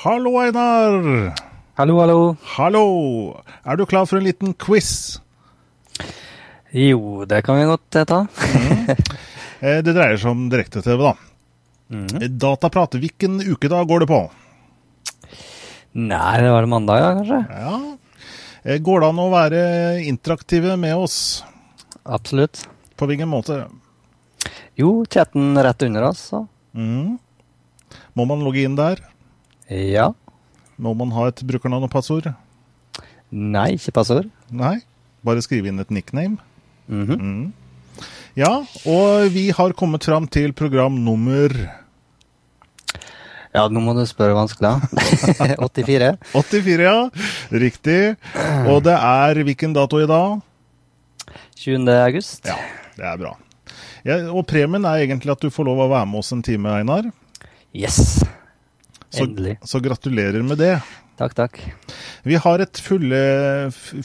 Hallo, Einar. Hallo, hallo. Hallo. Er du klar for en liten quiz? Jo, det kan vi godt eh, ta. mm. Det dreier seg om direkte-TV, da. Mm. Dataprat, hvilken ukedag går det på? Nei, det var det mandag, ja, kanskje? Ja. Eh, Går det an å være interaktive med oss? Absolutt. På hvilken måte? Jo, chatten rett under oss, så. Mm. Må man logge inn der? Ja. Må man ha et brukernavn og passord? Nei, ikke passord. Nei. Bare skrive inn et nickname? Mm -hmm. mm. Ja, og vi har kommet fram til program nummer Ja, nå må du spørre vanskelig, da. 84. 84, ja. Riktig. Og det er hvilken dato i dag? 20. august. Ja, det er bra. Ja, og premien er egentlig at du får lov å være med oss en time, Einar. Yes. Så, Endelig. så gratulerer med det. Takk, takk. Vi har et fulle,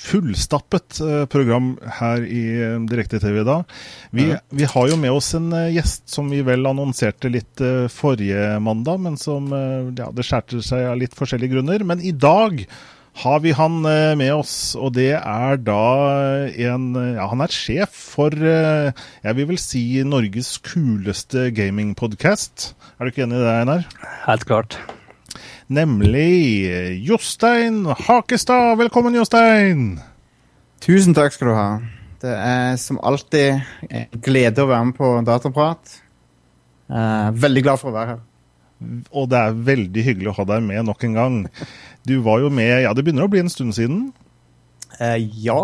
fullstappet eh, program her i eh, Direkte-TV i dag. Vi, Ja. vi har jo med oss en eh, gjest som vi vel annonserte litt forrige mandag, men som ja, det skjærte seg av litt forskjellige grunner. Men i dag har vi han med oss, og det er da en Ja, han er sjef for jeg vil vel si Norges kuleste gamingpodkast. Er du ikke enig i det, Einar? Helt klart. Nemlig Jostein Hakestad. Velkommen, Jostein! Tusen takk skal du ha. Det er som alltid en glede å være med på Dataprat. Eh, veldig glad for å være her. Og det er veldig hyggelig å ha deg med nok en gang. Du var jo med Ja, det begynner å bli en stund siden. Uh, ja,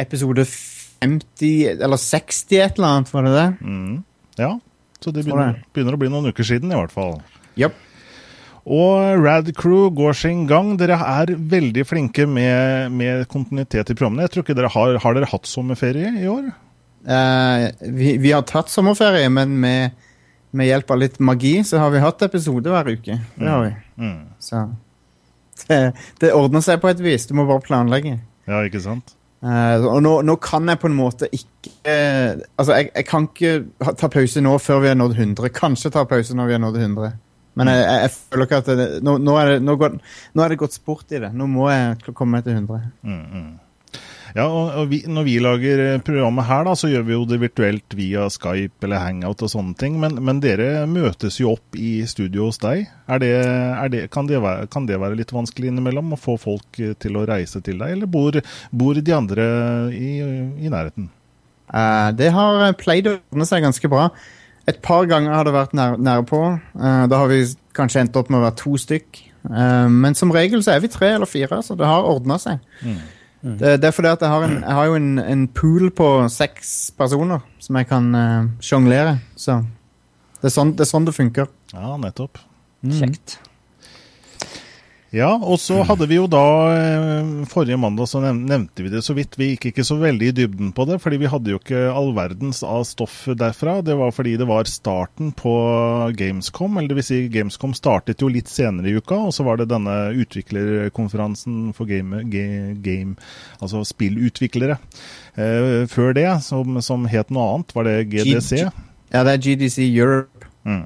episode 50 Eller 60 et eller annet, var det det? Mm. Ja, så det begynner, begynner å bli noen uker siden, i hvert fall. Japp. Og Rad Crew går sin gang. Dere er veldig flinke med, med kontinuitet i programmene. Jeg tror ikke dere har, har dere hatt sommerferie i år? Eh, vi, vi har tatt sommerferie, men med, med hjelp av litt magi så har vi hatt episode hver uke. Det har vi. Mm. Så det, det ordner seg på et vis. Du må bare planlegge. Ja, ikke sant? Eh, og nå, nå kan jeg på en måte ikke eh, Altså, jeg, jeg kan ikke ta pause nå før vi har nådd 100. Kanskje ta pause når vi har nådd 100. Men jeg, jeg, jeg føler ikke at det, nå, nå, er det, nå, går, nå er det gått sport i det. Nå må jeg komme meg til 100. Mm, mm. Ja, og, og vi, Når vi lager eh, programmet her, da, så gjør vi jo det virtuelt via Skype eller Hangout og sånne ting. Men, men dere møtes jo opp i studio hos deg. Er det, er det, kan, det være, kan det være litt vanskelig innimellom å få folk eh, til å reise til deg, eller bor, bor de andre i, i nærheten? Uh, det har pleid å ordne seg ganske bra. Et par ganger har det vært nær, nære på. Eh, da har vi kanskje endt opp med å være to stykk. Eh, men som regel så er vi tre eller fire, så det har ordna seg. Det, det er fordi at jeg har, en, jeg har jo en, en pool på seks personer som jeg kan uh, sjonglere. Så det er, sånn, det er sånn det funker. Ja, nettopp. Kjekt. Ja, og så hadde vi jo da eh, Forrige mandag så nevnte vi det så vidt. Vi gikk ikke så veldig i dybden på det, fordi vi hadde jo ikke all verdens av stoff derfra. Det var fordi det var starten på Gamescom. Eller vil si, Gamescom startet jo litt senere i uka, og så var det denne utviklerkonferansen for game, game altså spillutviklere. Eh, før det, som, som het noe annet, var det GDC. Ja, det er GDC Europe. Mm.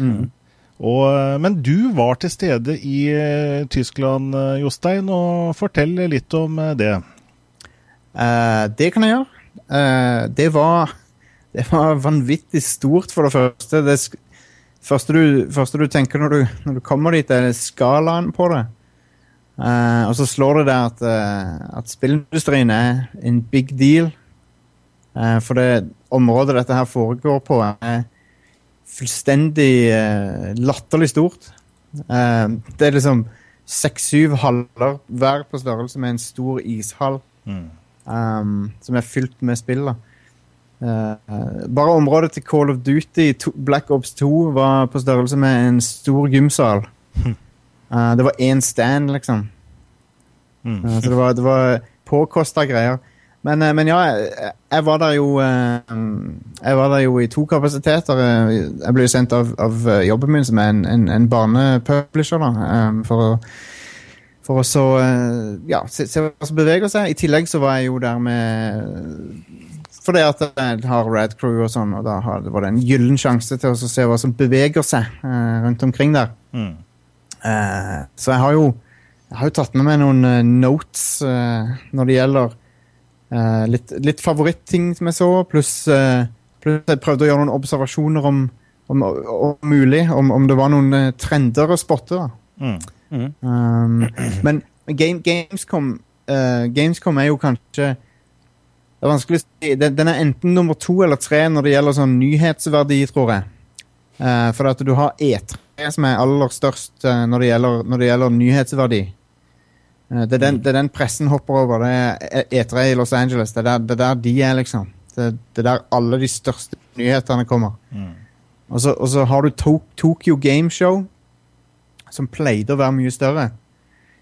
Mm. Og, eh, men du var til stede i eh, Tyskland, eh, Jostein, og fortell litt om det. Eh, det kan jeg gjøre. Eh, det var Det var vanvittig stort, for det første. Det første, du, første du tenker når du, når du kommer dit, er skalaen på det. Eh, og så slår det deg at, at spillindustrien er en big deal. For det området dette her foregår på, er fullstendig uh, latterlig stort. Uh, det er liksom seks-syv haller hver på størrelse med en stor ishall Mm. um, som er fylt med spill. da. Uh, bare området til Call of Duty to, Black Ops 2 var på størrelse med en stor gymsal. Eh, det var én stand, liksom. Mm. Så det var, det var påkosta greier. Men, eh, men ja, jeg, jeg var der jo eh, Jeg var der jo i to kapasiteter. Eh, Jeg ble jo sendt av, av jobben min, som er en, en, en barnepublisher, da, for å For å så ja, se, se hva som beveger seg. I tillegg så var jeg jo der med Fordi at jeg har Rad Crew og sånn, og da har- var det en gyllen sjanse til å se hva som beveger seg rundt omkring der. Mm. Så jeg har jo jeg har jo tatt med meg noen notes når det gjelder eh, litt, litt favorittting som jeg så, pluss eh, plus jeg prøvde å gjøre noen observasjoner om, om, om mulig, om, om det var noen eh, trender å spotte. Mm. Mm. Um, men game, Gamescom, eh, Gamescom er jo kanskje Det er vanskelig å si. Den, er enten nummer to eller tre når det gjelder sånn nyhetsverdi, tror jeg. Eh, for at du har E3 som er aller størst når, det gjelder, når det gjelder nyhetsverdi. Eh, det, er den, det er den pressen hopper over. Det er E3 i Los Angeles. Det er der, det er der de er, liksom. Det, det er der alle de største nyhetene kommer. Mm. Og så, og så har du to Tokyo Game Show, som pleide å være mye større.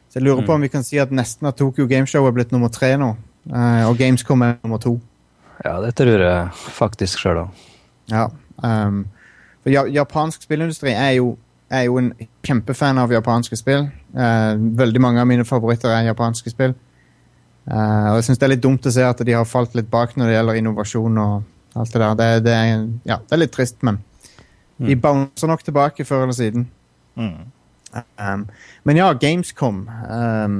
Så jeg lurer på om vi kan si at nesten at Tokyo Game Show er blitt nummer tre nå. eh, og Gamescom er nummer to. Ja, det tror jeg faktisk sjøl òg. Ja. Um, for japansk spillindustri er jo, er jo en kjempefan av japanske spill. Eh, veldig mange av mine favoritter er japanske spill. Eh, og jeg syns det er litt dumt å se at de har falt litt bak når det gjelder innovasjon og alt det der. Det, det, er, ja, det er litt trist, men de bouncer nok tilbake før eller siden. Mm. Um, men ja, Gamescom um,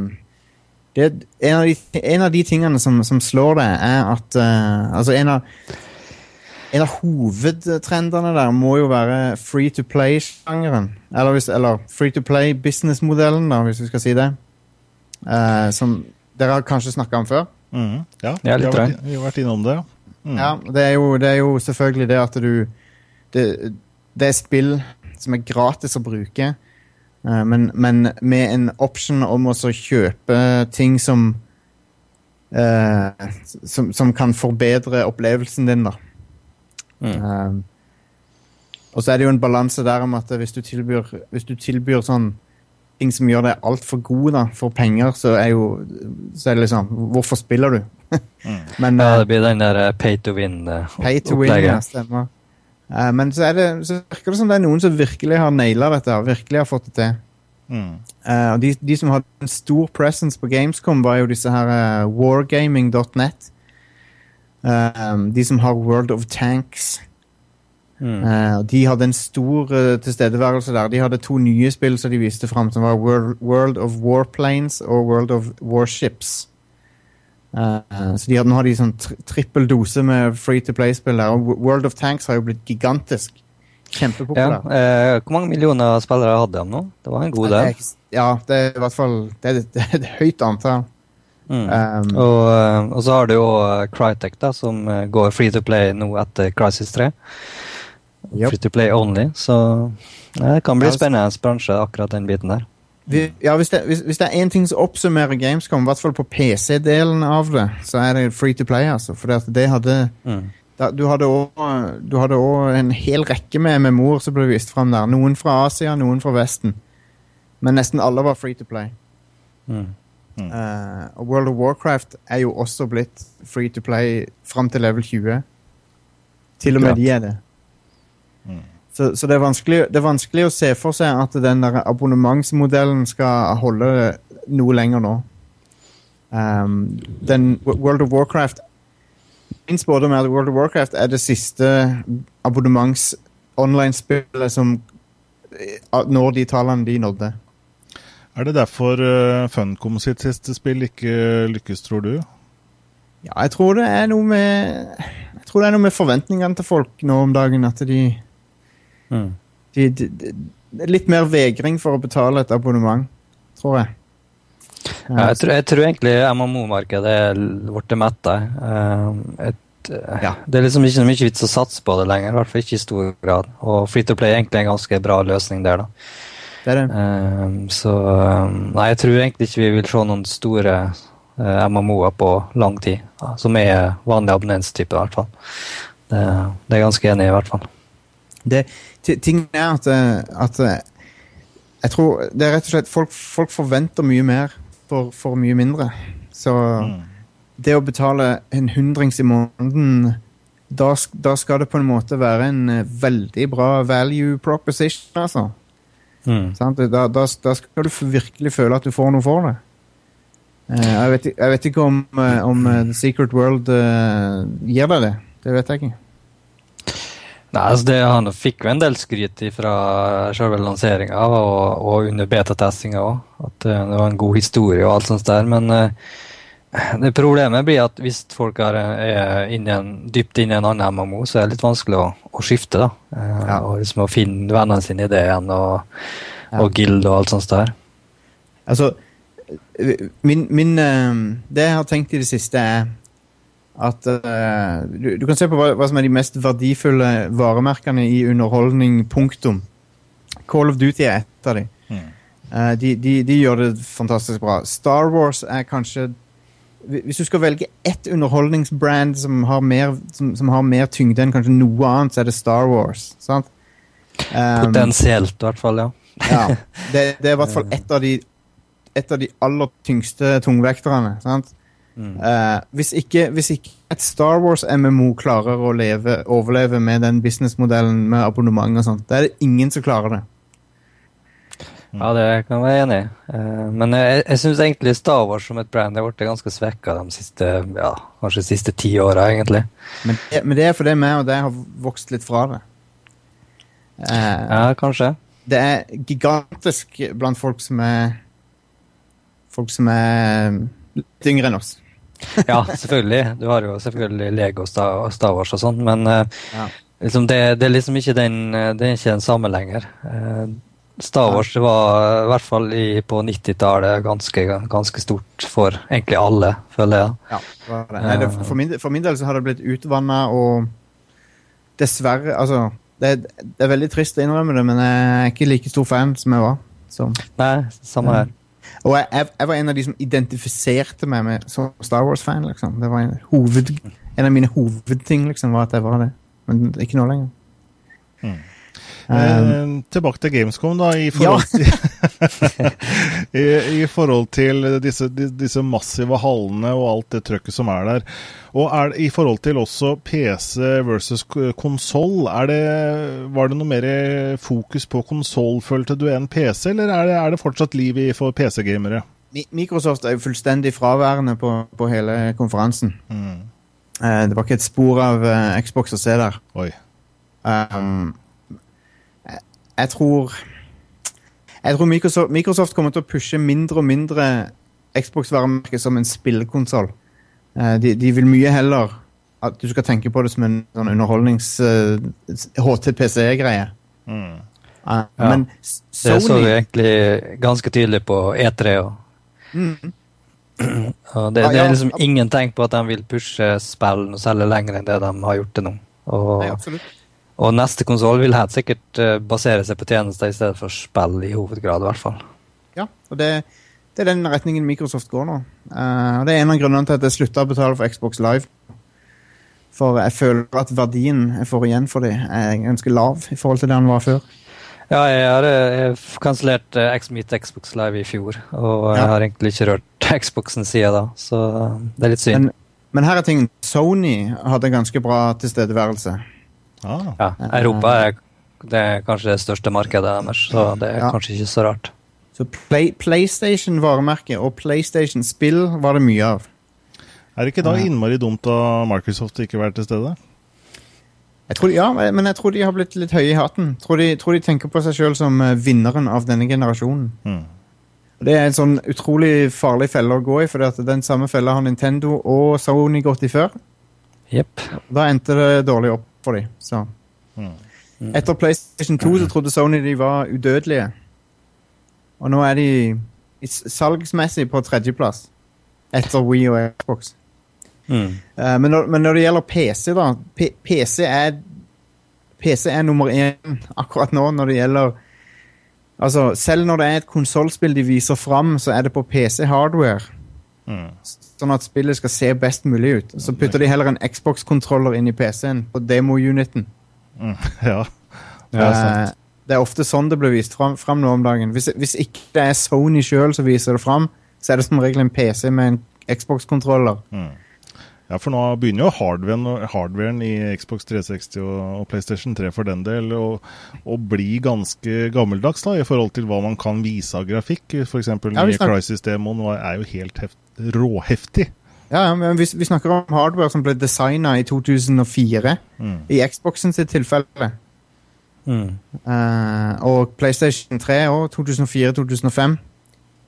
det, en, av de, en av de tingene som, som slår det, er at uh, Altså, en av, en av hovedtrendene der må jo være free to play-sjangeren. Eller, eller free to play-businessmodellen, hvis vi skal si det. Eh, som dere har kanskje snakka om før. Mm. Ja, Ja, vi, har vært, vi har vært innom det. Mm. Ja, det er, jo, det er jo selvfølgelig det at du Det, det er spill som er gratis å bruke, eh, men, men med en option om å kjøpe ting som eh, som, som kan forbedre opplevelsen din, da. Mm. Um, og så er det jo en balanse der om at hvis du tilbyr, hvis du tilbyr sånn ting som gjør deg altfor god da, for penger, så er jo så er det liksom Hvorfor spiller du? Men Ja, eh, det blir den der eh, pay to win-opplegget. Pay to win, ja, stemmer. Uh, men så, er det, så virker det som det er noen som virkelig har naila dette. Virkelig har fått det til. Mm. Uh, og de, de som hadde en stor presence på Gamescom, var jo disse her uh, wargaming.net. Eh, de som har World of Tanks. Mm. Uh, de hadde en stor uh, tilstedeværelse der. De hadde to nye spill som de viste fram, som var World, World of Warplanes og World of Warships. Eh, så de hadde, nå har de sånn tri trippel dose med free to play-spill der. Og World of Tanks har jo blitt gigantisk. Ja, Kjempepopulær. eh, hvor mange millioner spillere hadde de nå? Det var en god del. Ja, det er i hvert fall Det er, det er et høyt antall. Mm. Um, Og, eh, og så har du jo eh, Crytek, da, som eh, går free to play nå etter Crisis 3. Yep. Free to play only, så ja, det kan bli spennende bransje, akkurat den biten der. ja, hvis det, hvis, hvis det er én ting som oppsummerer Gamescom, i hvert fall på PC-delen av det, så er det free to play, altså. For det, det hadde Mm. da, Du hadde òg en hel rekke med memoer som ble vist fram der. Noen fra Asia, noen fra Vesten. Men nesten alle var free to play. Mm. Eh, Uh, World of Warcraft er jo også blitt free to play fram til level 20. Til og med de er det. Mm. Så, så det, er det er vanskelig å se for seg at den der abonnementsmodellen skal holde noe lenger nå. Um, den World of Warcraft Min spådom er at World of Warcraft er det siste abonnements-online-spillet som eh, når de tallene de nådde. Er det derfor uh, Funcom sitt siste spill ikke lykkes, tror du? Ja, jeg tror det er noe med Jeg tror det er noe med forventningene til folk nå om dagen. At de, Mm. de, de, de litt mer vegring for å betale et abonnement, tror jeg. Ja, jeg, tror, jeg tror egentlig MMO-markedet er blitt metta. Uh, eh, Ja. Det er liksom ikke så mye vits å satse på det lenger, i hvert fall ikke i stor grad. Og Free to Play er egentlig en ganske bra løsning der, da. Det er det. Eh, så eh, Nei, jeg tror egentlig ikke vi vil se noen store eh, MMO-er på lang tid. da, som er vanlig abonnenstype, i hvert fall. Det, det er jeg ganske enig i, i hvert fall. det Tingen er at, eh, at eh, Jeg tror det er rett og slett Folk, folk forventer mye mer for, for mye mindre. Så Mm. det å betale en hundrings i måneden da, da skal det på en måte være en veldig bra value proposition, altså. Mm. Da, da, da skal du virkelig føle at du får noe for det. Eh, jeg, vet, jeg vet ikke om, eh, om eh, The Secret World gir deg det. Det vet jeg ikke. Nei, altså det, Han fikk jo en del skryt fra selve lanseringa og, og under betatestinga òg. At det var en god historie og alt sånt der. Men det problemet blir at hvis folk er, er innen, dypt inne i en annen MMO, så er det litt vanskelig å, å skifte. da. Eh, Ja. Og liksom å finne vennene sine i det igjen, og, Ja. og guild og alt sånt der. Altså, min, min eh, Det jeg har tenkt i det siste, er at uh, du, du kan se på hva, hva som er de mest verdifulle varemerkene i underholdning, punktum. Call of Duty er et av dem. Mm. Uh, de, de. De gjør det fantastisk bra. Star Wars er kanskje Hvis du skal velge ett underholdningsbrand som har mer, som, som har mer tyngde enn kanskje noe annet, så er det Star Wars. Sant? Um, Potensielt, i hvert fall. ja. ja, det, det er i hvert fall et av de et av de aller tyngste tungvekterne. sant? Mm. Uh, hvis, ikke, hvis ikke et Star Wars-MMO klarer å leve, overleve med den businessmodellen med abonnement og sånt, da er det ingen som klarer det. Ja, det kan jeg være enig i. Eh, Men jeg, jeg syns egentlig Star Wars som et brand har blitt ganske svekka de siste ja, kanskje de siste ti åra, egentlig. Men det, men det er fordi vi og deg har vokst litt fra det. Eh, Ja, kanskje. Det er gigantisk blant folk som er Folk som er litt yngre enn oss. Ja, selvfølgelig. Du har jo selvfølgelig Lego Star, Star Wars og sånn, men eh, Ja. liksom det, det er liksom ikke den eh, Det er ikke den samme lenger. Star Wars var i hvert fall i, på 90-tallet ganske, ganske stort for egentlig alle, føler jeg. Ja, det var det. Nei, det, for, min, for min del så har det blitt utvanna og dessverre Altså, det, det er veldig trist å innrømme det, men jeg er ikke like stor fan som jeg var. Så. Nei, samme her. Og jeg, jeg, jeg var en av de som identifiserte meg med som Star Wars-fan. liksom. Det var en, hoved, en av mine hovedting liksom, var at jeg var det. Men ikke nå lenger. Mm. Um, tilbake til Gamescom, da. I forhold, til, i, I forhold til disse, disse massive hallene og alt det trøkket som er der. Og er, i forhold til også PC versus konsoll, var det noe mer fokus på konsoll, følte du, enn PC, eller er det, er det fortsatt liv i for PC-gamere? Microsoft er jo fullstendig fraværende på, på hele konferansen. Mm. Eh, det var ikke et spor av eh, Xbox å se der. Oi. Um, jeg, tror Jeg tror Microsoft, Microsoft kommer til å pushe mindre og mindre Xbox-varemerket som en spillekonsoll. Eh, de, de vil mye heller at du skal tenke på det som en sånn underholdnings uh, HTPC-greie. Mm. Eh, Ja. Men S- Det så vi egentlig ganske tydelig på E3. Og, mm, og det, det er liksom ingen tegn på at de vil pushe spillene og selge lenger enn det de har gjort til nå. Og, Nei. Og neste konsoll vil helt sikkert eh, basere seg på tjenester i stedet for spill, i hovedgrad i hvert fall. Ja, og det, det er den retningen Microsoft går nå. Uh, og Det er en av grunnene til at jeg slutta å betale for Xbox Live. For jeg føler at verdien jeg får igjen for dem, er ganske lav i forhold til det den var før. Ja, jeg har eh, kansellert Xmeet Xbox Live i fjor, og jeg Ja. har egentlig ikke rørt Xboxen siden da, så det er litt synd. Men, men her er tingen. Sony hadde ganske bra tilstedeværelse. Ah. ja, Europa er, det er kanskje det største markedet deres, så det er Ja. kanskje ikke så rart. Så Play, PlayStation-varemerket og PlayStation-spill var det mye av. Er det ikke da innmari dumt av Microsoft ikke være til stede? Jeg tror, ja, men jeg tror de har blitt litt høye i hatten. Tror de, tror de tenker på seg sjøl som eh, vinneren av denne generasjonen. Mm. Det er en sånn utrolig farlig felle å gå i, for den samme fella har Nintendo og Sony gått i før. Yep. Da endte det dårlig opp for dem. Så. Mm. Etter PlayStation 2 så trodde Sony de var udødelige. Og nå er de salgsmessig på tredjeplass. Etter Wii og Xbox. Mm. Uh, men, når, men når det gjelder PC, da P PC er PC er nummer én akkurat nå når det gjelder Altså, selv når det er et konsollspill de viser fram, så er det på PC-hardware. Mm. Sånn at spillet skal se best mulig ut. Så putter de heller en Xbox-kontroller inn i PC-en på demo-uniten. Mm. Ja. er sant. Eh, det er ofte sånn det blir vist fram, fram nå om dagen. Hvis, hvis ikke det er Sony sjøl som viser det fram, så er det som regel en PC med en Xbox-kontroller. Mm. Ja, for nå begynner jo hardwaren, hardwaren i Xbox 360 og, og, PlayStation 3 for den del å, bli ganske gammeldags da, i forhold til hva man kan vise av grafikk. F.eks. Ja, nye Crisis-demoen er jo helt heft, råheftig. Ja, men vi, vi, snakker om hardware som ble designa i 2004, mm. i Xboxen sitt tilfelle. Mm. Uh, og PlayStation 3 òg, 2004-2005.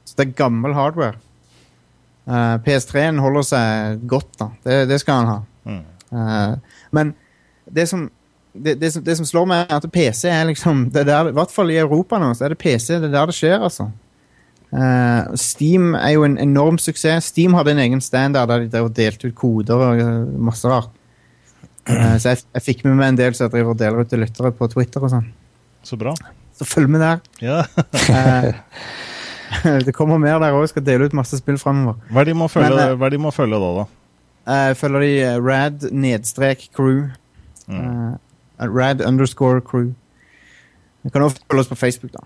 Så det er gammel hardware. Uh, eh, PS3-en holder seg godt, da. Det, det skal han ha. Mm. Uh, men det som, det, det, som, det som, slår meg, er at PC er liksom det der, I hvert fall i Europa nå, så er det PC. Det er der det skjer, altså. Uh, Steam er jo en enorm suksess. Steam hadde en egen standard der de delte ut koder og masse rart. så jeg, jeg, fikk med meg en del som jeg driver og deler ut til lyttere på Twitter og sånn. Så bra. Så følg med der. Ja. det kommer mer der òg. Skal dele ut masse spill framover. Hva er de må følge, Men, hva er de må følge da, da? Uh, følger de uh, rad nedstrek crew. Mm. Uh, rad underscore crew. Du kan også følge oss på Facebook, da.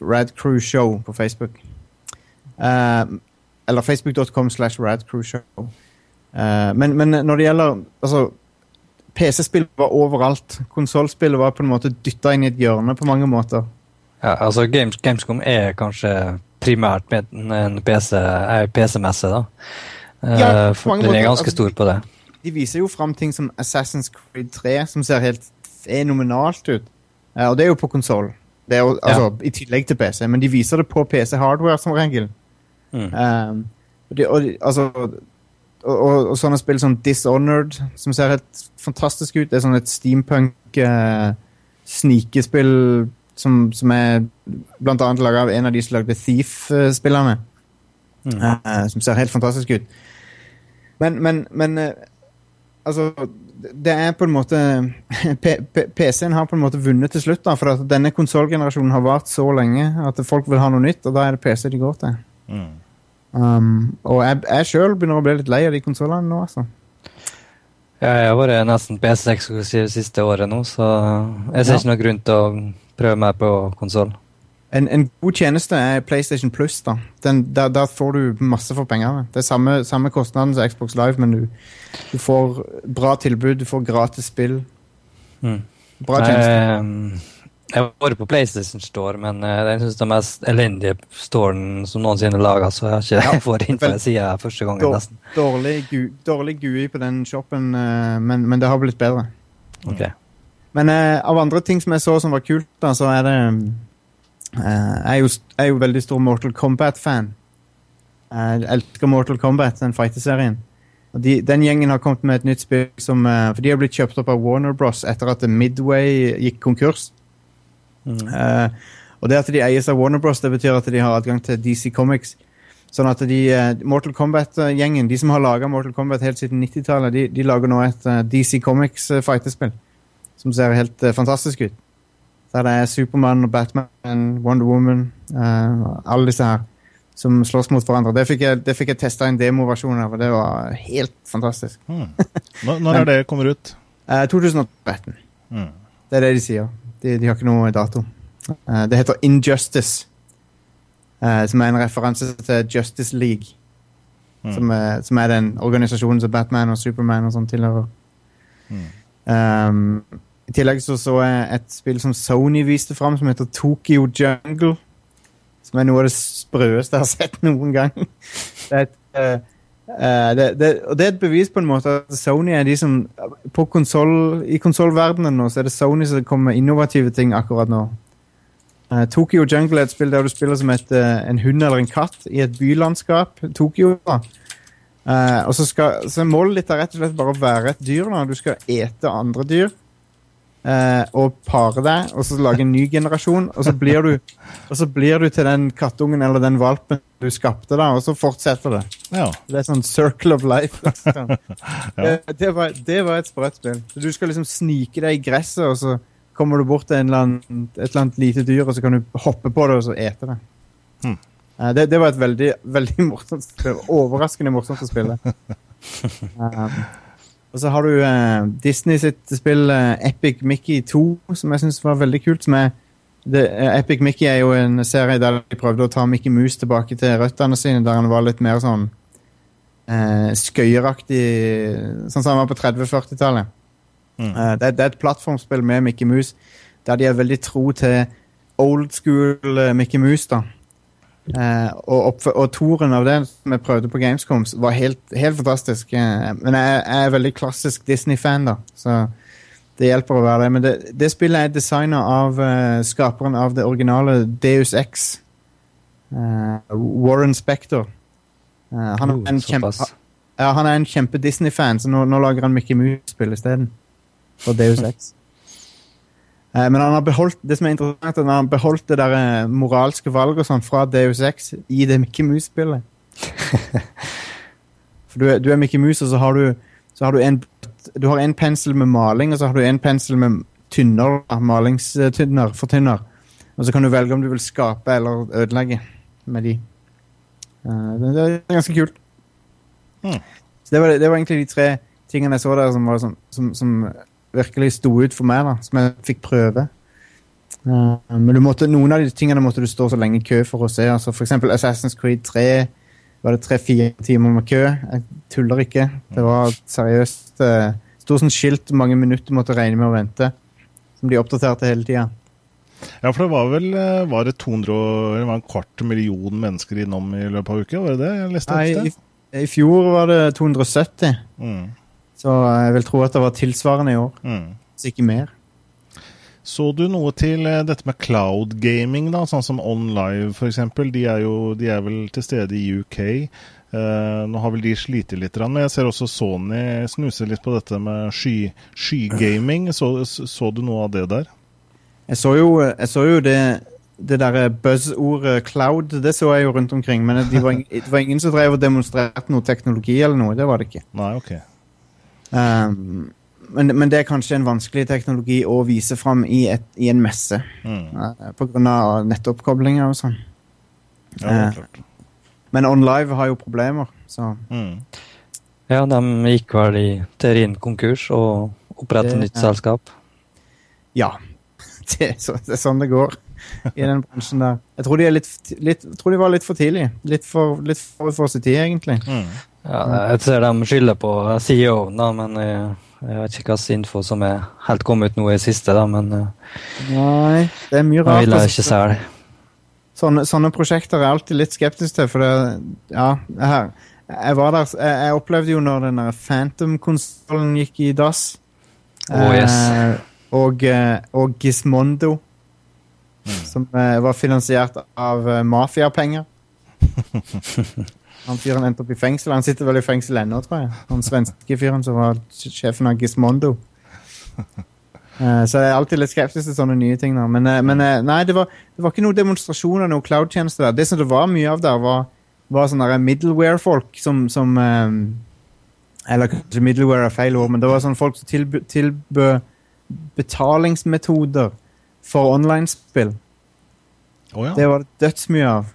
rad Crew Show på Facebook. eller facebook.com slash Rad Crew Show. Men, men, når det gjelder altså, PC-spill var overalt. Konsollspill var på en måte dytta inn i et hjørne på mange måter. Ja, altså Games, Gamescom er kanskje primært en PC-messe, da. Ja, uh, for den er ganske altså, stor på det. De viser jo fram ting som Assassin's Creed 3, som ser helt fenomenalt ut. Uh, og det er jo på konsoll. Altså, ja. I tillegg til PC, men de viser det på PC-hardware som regel. Mm. Um, de, og, altså, og, og, og, sånne spill som Dishonored, som ser helt fantastisk ut. Det er sånn et steampunk uh, snikespill som, som er blant annet laga av en av de som lagde Thief-spillerne. Mm. Uh, som ser helt fantastisk ut. Men, men, men uh, Altså, det er på en måte PC-en har på en måte vunnet til slutt, da, for at denne konsollgenerasjonen har vart så lenge at folk vil ha noe nytt, og da er det PC de går til. Mm. Um, og jeg, jeg sjøl begynner å bli litt lei av de konsollene nå, altså. Ja, jeg har vært nesten PC-eksklusiv siste året nå, så jeg ser ja. ikke noen grunn til å prøve meg på konsoll. En, en, god tjeneste er PlayStation Plus. da. Den, der, der, får du masse for pengene. Det er samme, samme kostnaden som Xbox Live, men du, du, får bra tilbud, du får gratis spill. Mm. Bra tjeneste. Eh, jeg har vært på PlayStation Store, men det er den mest elendige storen som noensinne laga, så jeg har ikke ja, vært inn på den sida første gangen. Dår, nesten. Dårlig, gu, dårlig GUI på den shoppen, uh, men, men, det har blitt bedre. Okay. Men eh, av andre ting som jeg så som var kult, da, så er det eh, Jeg er jo, er jo veldig stor Mortal Kombat-fan. Jeg elsker Mortal Kombat, den fighteserien. Og de, den gjengen har kommet med et nytt spill som eh, For de har blitt kjøpt opp av Warner Bros. etter at Midway gikk konkurs. Mm. og det at de eies av Warner Bros, det betyr at de har adgang til DC Comics. Sånn at de, Mortal Kombat-gjengen, de som har laga Mortal Kombat helt siden 90-tallet, de, de, lager nå et DC Comics fighterspill som ser helt uh, fantastisk ut. Der det er Supermann og Batman, Wonder Woman, uh, alle disse her som slåss mot hverandre. Det fikk jeg, det fikk jeg testa en demoversjon av, og det var helt fantastisk. Mm. Når, er det kommer ut? Uh, 2013. Mm. Det er det de sier. De, de har ikke noe dato. Uh, det heter Injustice, uh, som er en referanse til Justice League. Mm. Som, er, som, er, den organisasjonen som Batman og Superman og sånn tilhører. Mm. Um, i tillegg så, så jeg et spill som Sony viste fram, som heter Tokyo Jungle. Som er noe av det sprøeste jeg har sett noen gang. Det er et, uh, uh, det, det, og det er et bevis på en måte at Sony er de som konsol, I konsollverdenen nå så er det Sony som kommer med innovative ting akkurat nå. Uh, Tokyo Jungle er et spill der du spiller som et, en hund eller en katt i et bylandskap. Tokyo. og så, skal, så Målet ditt er rett og slett bare å være et dyr. Da. Du skal ete andre dyr. Uh, og pare deg, og så lage en ny generasjon. Og så blir du, så blir du til den kattungen eller den valpen du skapte, da, og så fortsetter det. Ja. Det er sånn circle of life. Liksom. ja. det, var, det, var, et sprøtt spill. Du skal liksom snike deg i gresset, og så kommer du bort til eller annen, et eller annet lite dyr, og så kan du hoppe på det og så ete det. Hmm. Uh, det, det, var et veldig, veldig morsomt spill. Overraskende morsomt å spille. Um, Og så har du uh, Disney sitt spill uh, Epic Mickey 2, som jeg syns var veldig kult. som er det, uh, Epic Mickey er jo en serie der de prøvde å ta Mickey Mouse tilbake til røttene sine, der han var litt mer sånn eh, skøyeraktig Sånn som han var på 30-40-tallet. Mm. Eh, det, det er et plattformspill med Mickey Mouse der de er veldig tro til old school eh, Mickey Mouse. da. Eh, og, og toren av det jeg prøvde på Gamescom, var helt, helt fantastisk. Eh, men jeg, jeg er veldig klassisk Disney-fan, da. Så det hjelper å være det. Men det, det spillet er designa av eh, skaperen av det originale Deus X. Eh, Warren Spector. Eh, han, Oh, kjempe, ja, han er en kjempe Disney-fan, så nå, nå lager han Mickey Mouse-spill isteden. For Deus X. Eh, men han har beholdt det som er interessant, er han har beholdt det der eh, moralske valget og sånn fra Deus Ex i det Mickey Mouse-spillet. For du er, du er Mickey Mouse, og så har du, så har du en Du har en pensel med maling, og så har du en pensel med tynner, malingstynner malingstynner, fortynner. Og så kan du velge om du vil skape eller ødelegge med de. Eh, det, det er ganske kult. Hmm. Så det var, det var egentlig de tre tingene jeg så der som, var sånn, som, som virkelig sto ut for meg, da, som jeg fikk prøve. Uh, men du måtte, noen av de tingene måtte du stå så lenge i kø for å se. Altså eksempel Assassin's Creed 3 var det tre-fire timer med kø. Jeg tuller ikke. Det var seriøst uh, Sto sånn skilt mange minutter måtte regne med å vente. Som de oppdaterte hele tida. Ja, for det var vel eh, var det 200, det var en kvart million mennesker innom i løpet av uka? Var det det jeg leste Nei, i. I fjor var det 270, Mm. Så jeg vil tro at det var tilsvarende i år. Mm. Hvis ikke mer. Så du noe til eh, dette med cloud gaming, da, sånn som OnLive f.eks.? De, er jo- de er vel til stede i UK. Uh, nå har vel de slitt litt, men jeg ser også Sony snuse litt på dette med sky, skygaming. Så, så du noe av det der? Jeg så jo, jeg så jo det det der buzz-ordet cloud, det så jeg jo rundt omkring. Men det var, det var ingen som drev og demonstrerte noe teknologi eller noe. Det var det ikke. Nei, ok. Um, men, men det er kanskje en vanskelig teknologi å vise fram i, et, i en messe. Mm. Uh, på grunn av nettoppkoblinger og sånn. Ja, Eh. klart. Men OnLive har jo problemer, så Mm. Ja, de gikk vel i teorien konkurs og opprettet nytt selskap. ja. Det er, så, det er sånn det går i den bransjen der. Jeg tror de, er litt, litt, tror de var litt for tidlig. Litt for, litt for, for sin tid, egentlig. Mm. Ja, jeg ser de skylder på CEO-en, da, men jeg, jeg vet ikke hvilken info som er helt kommet ut nå i siste. da, Men eh, Nei, det er mye jeg rart. vil jeg ikke selge. Sånne, sånne prosjekter er jeg alltid litt skeptisk til, for det Ja, jeg, jeg var der jeg, jeg opplevde jo når den Phantom-konsollen gikk i dass. Oh, yes. Eh, og, eh, og Gizmondo, som eh, var finansiert av eh, mafiapenger. Han fyren endte opp i fengsel. Han sitter vel i fengsel ennå, tror jeg. Han svenske fyren som var sjefen av Gizmondo. Eh, så jeg er alltid litt skeptisk til sånne nye ting. Da. Men, eh, men eh, nei, det var, det var ikke noen demonstrasjon av noe cloud-tjeneste der. Det som det var mye av der, var, var sånne middleware-folk som, som Eller kanskje middleware er feil ord, men det var sånne folk som tilbød tilbø betalingsmetoder for online-spill. Oh, ja. Det var det dødsmye av.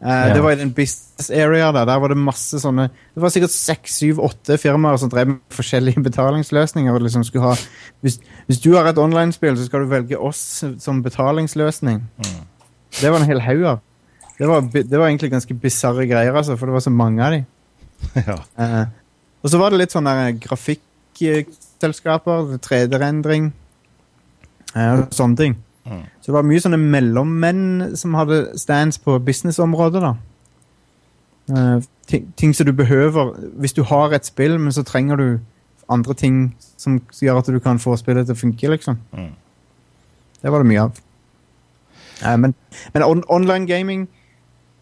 Eh, Ja. Det var i den business area der. Der var det masse sånne Det var sikkert seks, syv, åtte firmaer som drev med forskjellige betalingsløsninger. Og liksom skulle ha Hvis, hvis du har et online-spill, så skal du velge oss som betalingsløsning. Mm. Det var en hel haug av. Det var, det var egentlig ganske bisarre greier, altså, for det var så mange av de. ja. Eh, og så var det litt sånne grafikkselskaper, 3D-rendring eh, og sånne ting. Mm. Så det var mye sånne mellommenn som hadde stands på businessområdet, da. Uh, ting, ting som du behøver hvis du har et spill, men så trenger du andre ting som gjør at du kan få spillet til å funke, liksom. Mm. Det var det mye av. Uh, men men on online gaming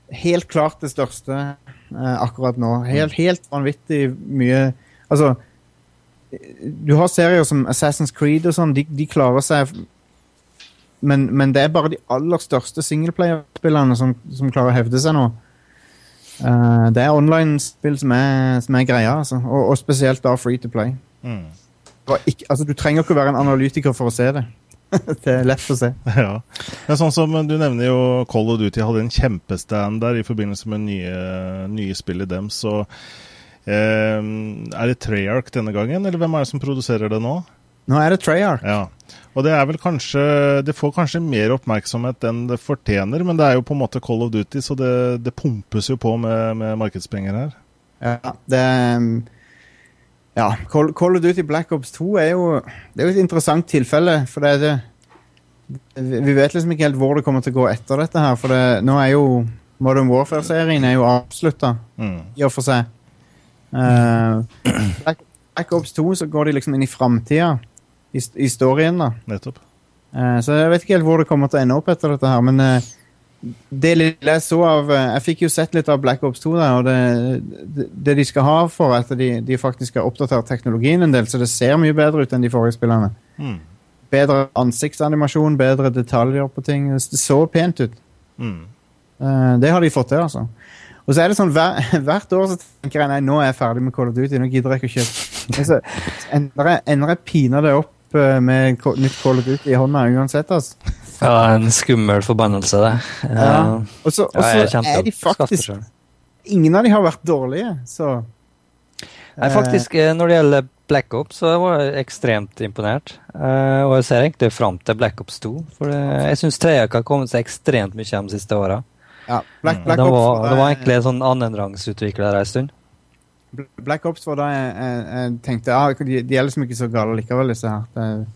Helt klart det største uh, akkurat nå. Helt, helt vanvittig mye Altså Du har serier som Assassin's Creed og sånn, de, de klarer seg men, men det er bare de aller største singleplayerspillene som, som klarer å hevde seg nå. Uh, det er online-spill som, som er greia, altså. og, og spesielt da free to play. Mm. Ikke, altså, du trenger ikke å være en analytiker for å se det. det er lett å se. Ja. Men sånn som Du nevner jo Call of Duty hadde en kjempestand der i forbindelse med nye, nye spill i dem. Så eh, er det Treyarch denne gangen, eller hvem er det som produserer det nå? Nå er det Treyarch. Ja. Og det er vel kanskje Det får kanskje mer oppmerksomhet enn det fortjener, men det er jo på en måte Call of Duty, så det, det pumpes jo på med, med markedspenger her. Ja, det Ja, Call, Call of Duty Black Ops 2 er jo Det er jo et interessant tilfelle, for det er det Vi vi vet liksom ikke helt hvor det kommer til å gå etter dette her, for det, nå er jo Modern Warfare-serien er jo avslutta, Mm. i og for seg. Uh, Black, Black Ops 2 så går de liksom inn i framtida, i, i storyen, da. Nettopp. Eh, så jeg vet ikke helt hvor det kommer til å ende opp etter dette her, men eh, det lille jeg så av eh, Jeg fikk jo sett litt av Black Ops 2 der, og det, det, det de skal ha for at de, de faktisk har oppdatert teknologien en del, så det ser mye bedre ut enn de forrige spillene. Mm. Bedre ansiktsanimasjon, bedre detaljer på ting. Det så pent ut. Mm. Eh, det har de fått til, altså. Og så er det sånn, hver, Hvert år så tenker jeg nei, nå er jeg ferdig med Call of Duty. Nå gidder jeg ikke å kjøpe. Så ender jeg, jeg pinadø opp eh, med nytt Call of Duty i hånda uansett. altså. Ja, en skummel forbannelse, det. Ja. Eh, Og så, ja, er de faktisk. Ingen av de har vært dårlige, så Nei, faktisk, eh, når det gjelder Black Ops, så var jeg ekstremt imponert. Og jeg ser egentlig fram til Black Ops 2. For jeg syns Treyarch har kommet seg ekstremt mye de siste åra. ja, Black. Black, Det var, Ops, det var egentlig en sånn annenrangsutvikler en stund. Black Ops var da jeg, jeg, jeg tenkte ah, de, de er liksom ikke så gale likevel, disse her. Det,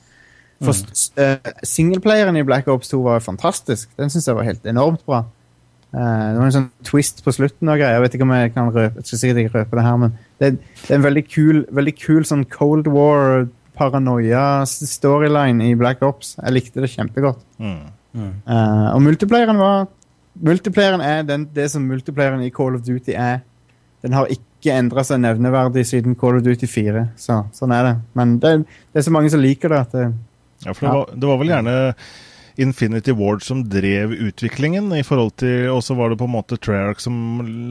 for mm. Singleplayeren i Black Ops 2 var fantastisk. Den syns jeg var helt enormt bra. Uh, det var en sånn twist på slutten og greier. Jeg vet ikke om jeg kan røpe, jeg skal sikkert ikke røpe det her, men det, det er en veldig kul, veldig kul sånn Cold War paranoia-storyline i Black Ops. Jeg likte det kjempegodt. Mm. Eh, og multiplayeren var Multiplayeren er den, det som multiplayeren i Call of Duty er. Den har ikke endra seg nevneverdig siden Call of Duty 4. Så, sånn er det. Men det, det er så mange som liker det at det, Ja, for det, Var, det var vel gjerne Infinity Ward som drev utviklingen, i forhold til, og så var det på en måte Treyarch som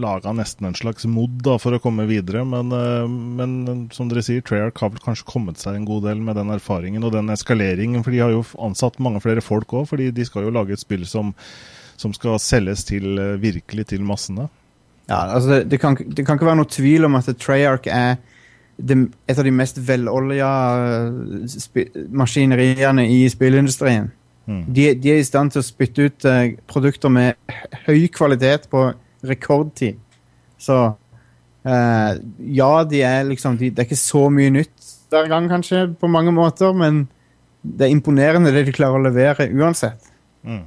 laga nesten en slags mod da, for å komme videre. Men, eh, men som dere sier, Treyarch har vel kanskje kommet seg en god del med den erfaringen og den eskaleringen. For de har jo ansatt mange flere folk òg, fordi de skal jo lage et spill som, som skal selges til eh, virkelig til massene. Ja, altså det, det, kan, det kan ikke være noe tvil om at Treyarch er det, et av de mest velolja eh, maskineriene i spillindustrien. Mm. De, de er i stand til å spytte ut uh, produkter med høy kvalitet på rekordtid. Så uh, ja, de er liksom de, Det er ikke så mye nytt hver gang, kanskje, på mange måter, men det er imponerende det de klarer å levere uansett. Mm.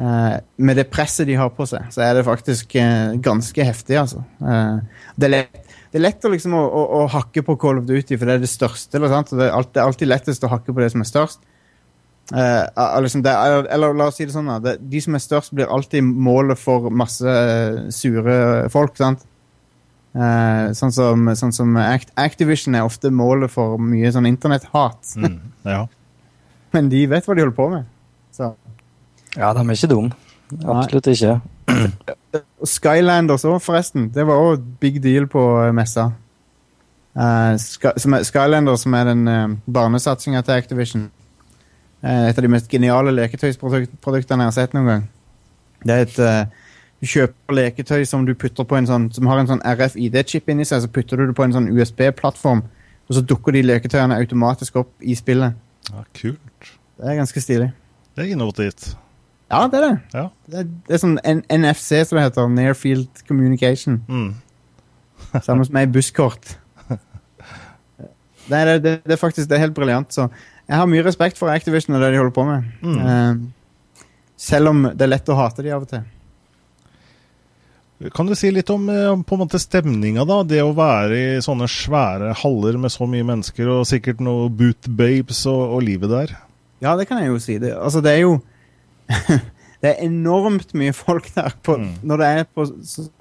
Eh, med det presset de har på seg, så er det faktisk eh, ganske heftig, altså. Eh, det, er lett, det er lett å, liksom, å, å, å hakke på Call of Duty, for det er det største. Eller? Det, er alt, det er alltid lettest å hakke på det som er størst. Uh, liksom det, er- eller la oss si det sånn, da. Det, de som er størst, blir alltid målet for masse sure folk. sant? Uh, sånn som, sånn som Act Activision er ofte målet for mye sånn internetthat. Mm. Ja. Men de vet hva de holder på med. Så. Ja, de er ikke dumme. Absolutt ikke. Skylanders òg, forresten. Det var òg big deal på eh, messa. Uh, Sky, som er, Skylanders, som er den uh, barnesatsinga til Activision. Uh, et av de mest geniale leketøysproduktene jeg har sett noen gang. Det er et uh, Du kjøper leketøy som du putter på en sånn Som har en sånn RFID-chip inni seg, så putter du det på en sånn USB-plattform, og så dukker de leketøyene automatisk opp i spillet. ja, kult. Det er ganske stilig. Det er innovativt. Ja, det er det. Ja. Det er, det er sånn N NFC, som det heter. Near Field Communication. Mm. Samme som ei busskort. Det det, det, det er faktisk det er helt briljant. Så jeg har mye respekt for Activision og det de holder på med. Mm. Uh, selv om det er lett å hate de av og til. Kan du si litt om eh, på en måte stemninga, da? Det å være i sånne svære haller med så mye mennesker, og sikkert noe boot babes og, og livet der. Ja, det kan jeg jo si. Det, altså, det er jo Det er enormt mye folk der. På, Mm. Når det er på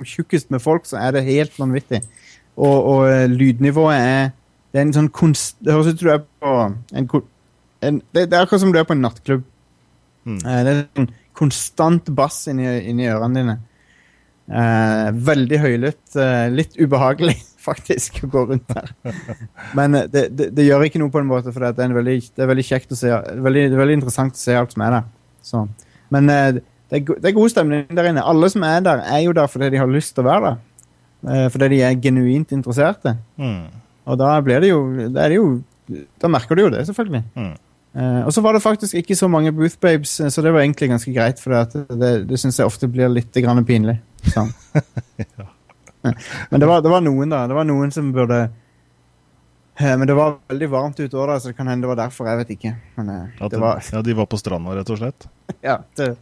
tjukkest med folk, så er det helt vanvittig. Og, og eh, lydnivået er Det er en sånn konst... Det høres ut som du er på en, en, det, det er akkurat som du er på en nattklubb. Mm. Eh, det er sånn konstant bass inni, inni ørene dine. Eh, veldig høylytt. eh, litt ubehagelig, faktisk, å gå rundt der. Men eh, det, det, det gjør ikke noe på en måte, for det er, veldig, det er veldig kjekt å se. Veldig, det veldig interessant å se alt som er der. Så. Men eh, det, er, go- det er god stemning der inne. Alle som er der, er jo der fordi de har lyst til å være der. Eh, fordi de er genuint interesserte. Mm. Og da blir det jo, da er det jo Da merker du jo det, selvfølgelig. Mm. Eh, og så var det faktisk ikke så mange Booth Babes, eh, så det var egentlig ganske greit. For det, det, det syns jeg ofte blir litt grann pinlig. Så. Men det var, det var noen, da. Det var noen som burde Men det var veldig varmt ute òg, så det kan hende det var derfor. Jeg vet ikke. Men eh, At, det var Ja, de var på stranda, rett og slett. Ja, det,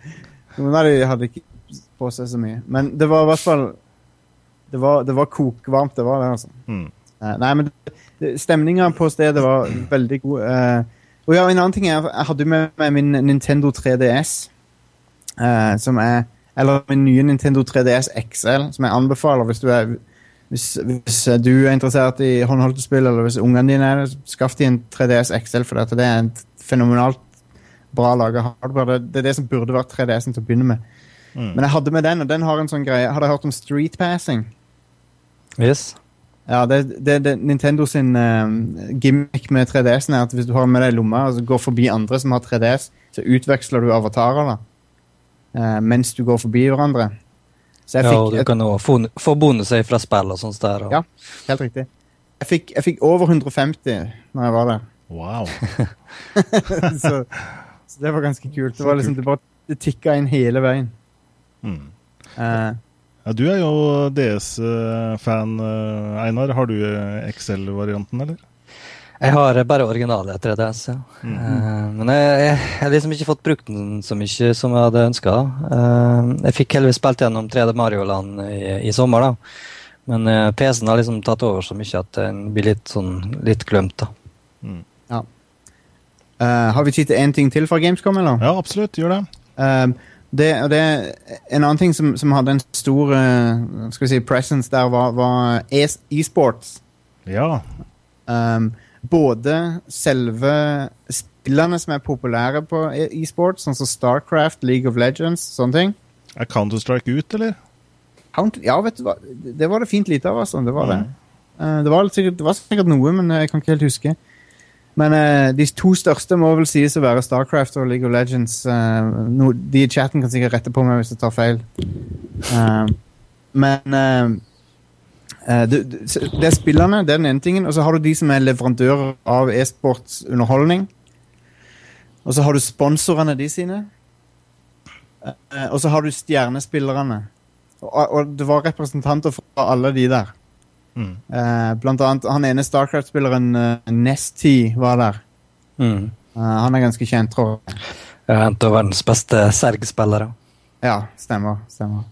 noen av de hadde ikke på seg så mye. Men det var i hvert fall Det var, det var kokvarmt, det var det, altså. Mm. Eh, nei, men stemninga på stedet var veldig god. Eh, og ja, en annen ting er Jeg hadde med meg min Nintendo 3DS, eh, som er Eller min nye Nintendo 3DS XL, som jeg anbefaler hvis du er hvis, hvis du er interessert i håndholdte spill, eller hvis ungene dine er det, skaff de en 3DS XL, for dette. det er en fenomenalt bra laga hardware. Det, det er det som burde vært 3DS-en til å begynne med. Mm. Men jeg hadde med den, og den har en sånn greie Har dere hørt om street passing? Yes. Ja, det, det, det Nintendo sin uh, gimmick med 3DS-en er at hvis du har den med deg i lomma og altså går forbi andre som har 3DS, så utveksler du avatarer da. uh, mens du går forbi hverandre. Så jeg Ja, og du kan også få, bonuser fra spill og sånt der. Og, Ja. Helt riktig. Jeg fikk, jeg fikk over 150 når jeg var der. Wow. så, så det var ganske kult. Det var liksom, det bare det tikka inn hele veien. Mm. Uh, Ja, du er jo DS-fan, eh, Einar. Har du XL-varianten, eller? Jeg har bare originale 3DS, ja. Eh, men jeg, har liksom ikke fått brukt den så mye som jeg hadde ønska. jeg fikk heldigvis spilt gjennom 3D Mario-land i, i sommer, da. Men eh, PC-en har liksom tatt over så mye at den blir litt sånn litt glemt, da. ja. Uh, har vi tid til én ting til fra Gamescom, eller? Ja, absolutt. Gjør det. Uh, det, det, en annen ting som, som hadde en stor uh, skal vi si, presence der, var, var e- e-sports. Ja. Um, både selve spillene som er populære på e- e-sports, sånn som Starcraft, League of Legends, sånne ting. Er Counter-Strike ut, eller? Counter Ja, vet du hva, det var det fint lite av, altså. Det var det. Mm. Uh, det, var sikkert, det var sikkert noe, men jeg kan ikke helt huske. Men uh, de to største må vel sies å være Starcraft og League of Legends. Uh, no, de i chatten kan sikkert rette på meg hvis jeg tar feil. Uh, men det, det det er spillerne, det er den ene tingen. Og så har du de som er leverandører av e-sportsunderholdning. Og så har du sponsorene de sine. Uh, og så har du stjernespillerne. Og, og det var representanter fra alle de der. Mm. Eh, blant annet han ene Starcraft-spilleren Nesty var der. Mm. Eh, han er ganske kjent, tror jeg. Ja, en av verdens beste Serg-spillere. Ja, stemmer. stemmer.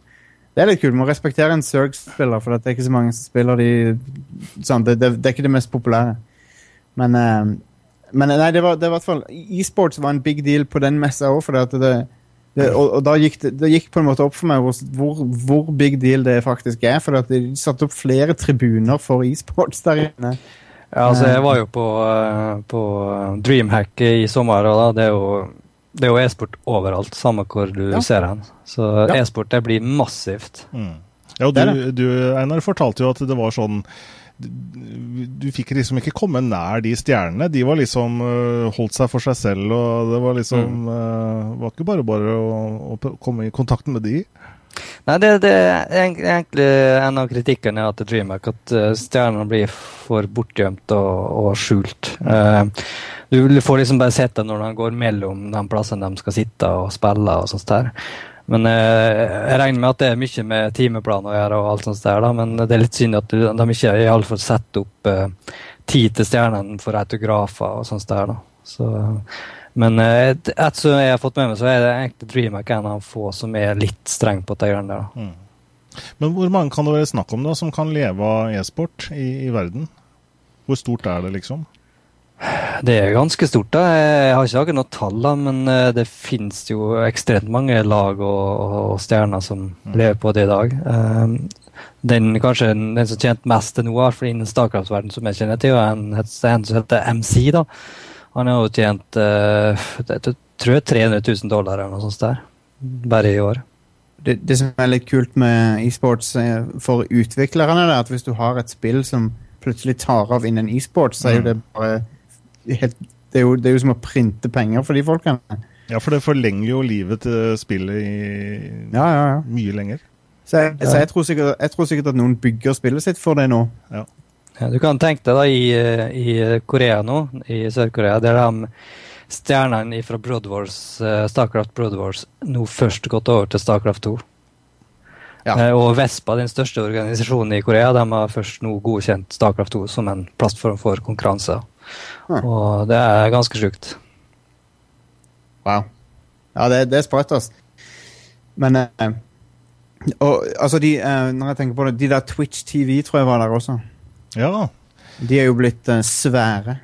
Det er litt kult. Må respektere en Zerg-spiller, for det er ikke så mange som spiller de sånn, det, det, det er ikke det mest populære. Men, uh, men nei, det var, det var i hvert fall E-sports var en big deal på den messa òg, for det, det, og, og da gikk det, gikk på en måte opp for meg hvor, hvor, big deal det faktisk er. For de satte opp flere tribuner for e-sports der inne. Ja, altså, jeg var jo på, eh, på Dreamhack i sommer, og da, det er jo det er jo e-sport overalt, samme hvor du Ja. ser hen. Så Ja. e-sport det blir massivt. Mm. Ja, og du, du, Einar, fortalte jo at det var sånn du, fikk liksom ikke komme nær de stjernene. De var liksom øh, holdt seg for seg selv, og det var liksom øh, var ikke bare bare å, å komme i kontakt med de. Nei, det, det er egentlig en av kritikkene til Dreamhack, at eh, stjernene blir for bortgjemt og, og skjult. Eh, du får liksom bare sett det når de går mellom de plassene de skal sitte og spille og sånt der. Men eh, jeg regner med at det er mye med timeplan å gjøre, og alt sånt der, da, men det er litt synd at de ikke i alle fall setter opp tid til stjernene for autografer og sånt der. da. Så, men etter et- et som jeg har fått med meg, så er det egentlig Dreamhack en av få som er litt streng på de greiene der. da. Men hvor mange kan det være snakk om da, som kan leve av e-sport i, i verden? Hvor stort er det, liksom? Det er ganske stort. da. Jeg har ikke akkurat noe tall, da, men eh, det finnes jo ekstremt mange lag og, og stjerner som lever på det i dag. Um, Den kanskje den som tjente mest til nå, innen Starcraft-verdenen som jeg kjenner til, er en, en som heter MC. da. Han har jo tjent uh, jeg tror jeg 300 000 dollar eller noe sånt der, bare i år. det, det som er litt kult med e-sports eh, for utviklerne, er at hvis du har et spill som plutselig tar av innen e-sport, så er jo det bare helt det er, jo, det er jo som å printe penger for de folkene. Ja, for det forlenger jo livet til spillet i Ja, ja, ja. mye lenger. Så, jeg, så jeg, tror sikkert, jeg tror sikkert at noen bygger spillet sitt for det nå. Ja, du kan tenke deg da i, i Korea nå, i Sør-Korea, der de stjernene fra Broad Wars, eh, Starcraft Broad Wars nå først gått over til Starcraft 2. Ja. Eh, Og Vespa, den største organisasjonen i Korea, de har først nå godkjent Starcraft 2 som en plattform for konkurranse. Ja. Og det er ganske sjukt. Wow. Ja, det, det er sprøtt, altså. Men eh, og, altså de, eh, Når jeg tenker på det, de der Twitch TV tror jeg var der også. Ja, De er jo blitt uh, svære.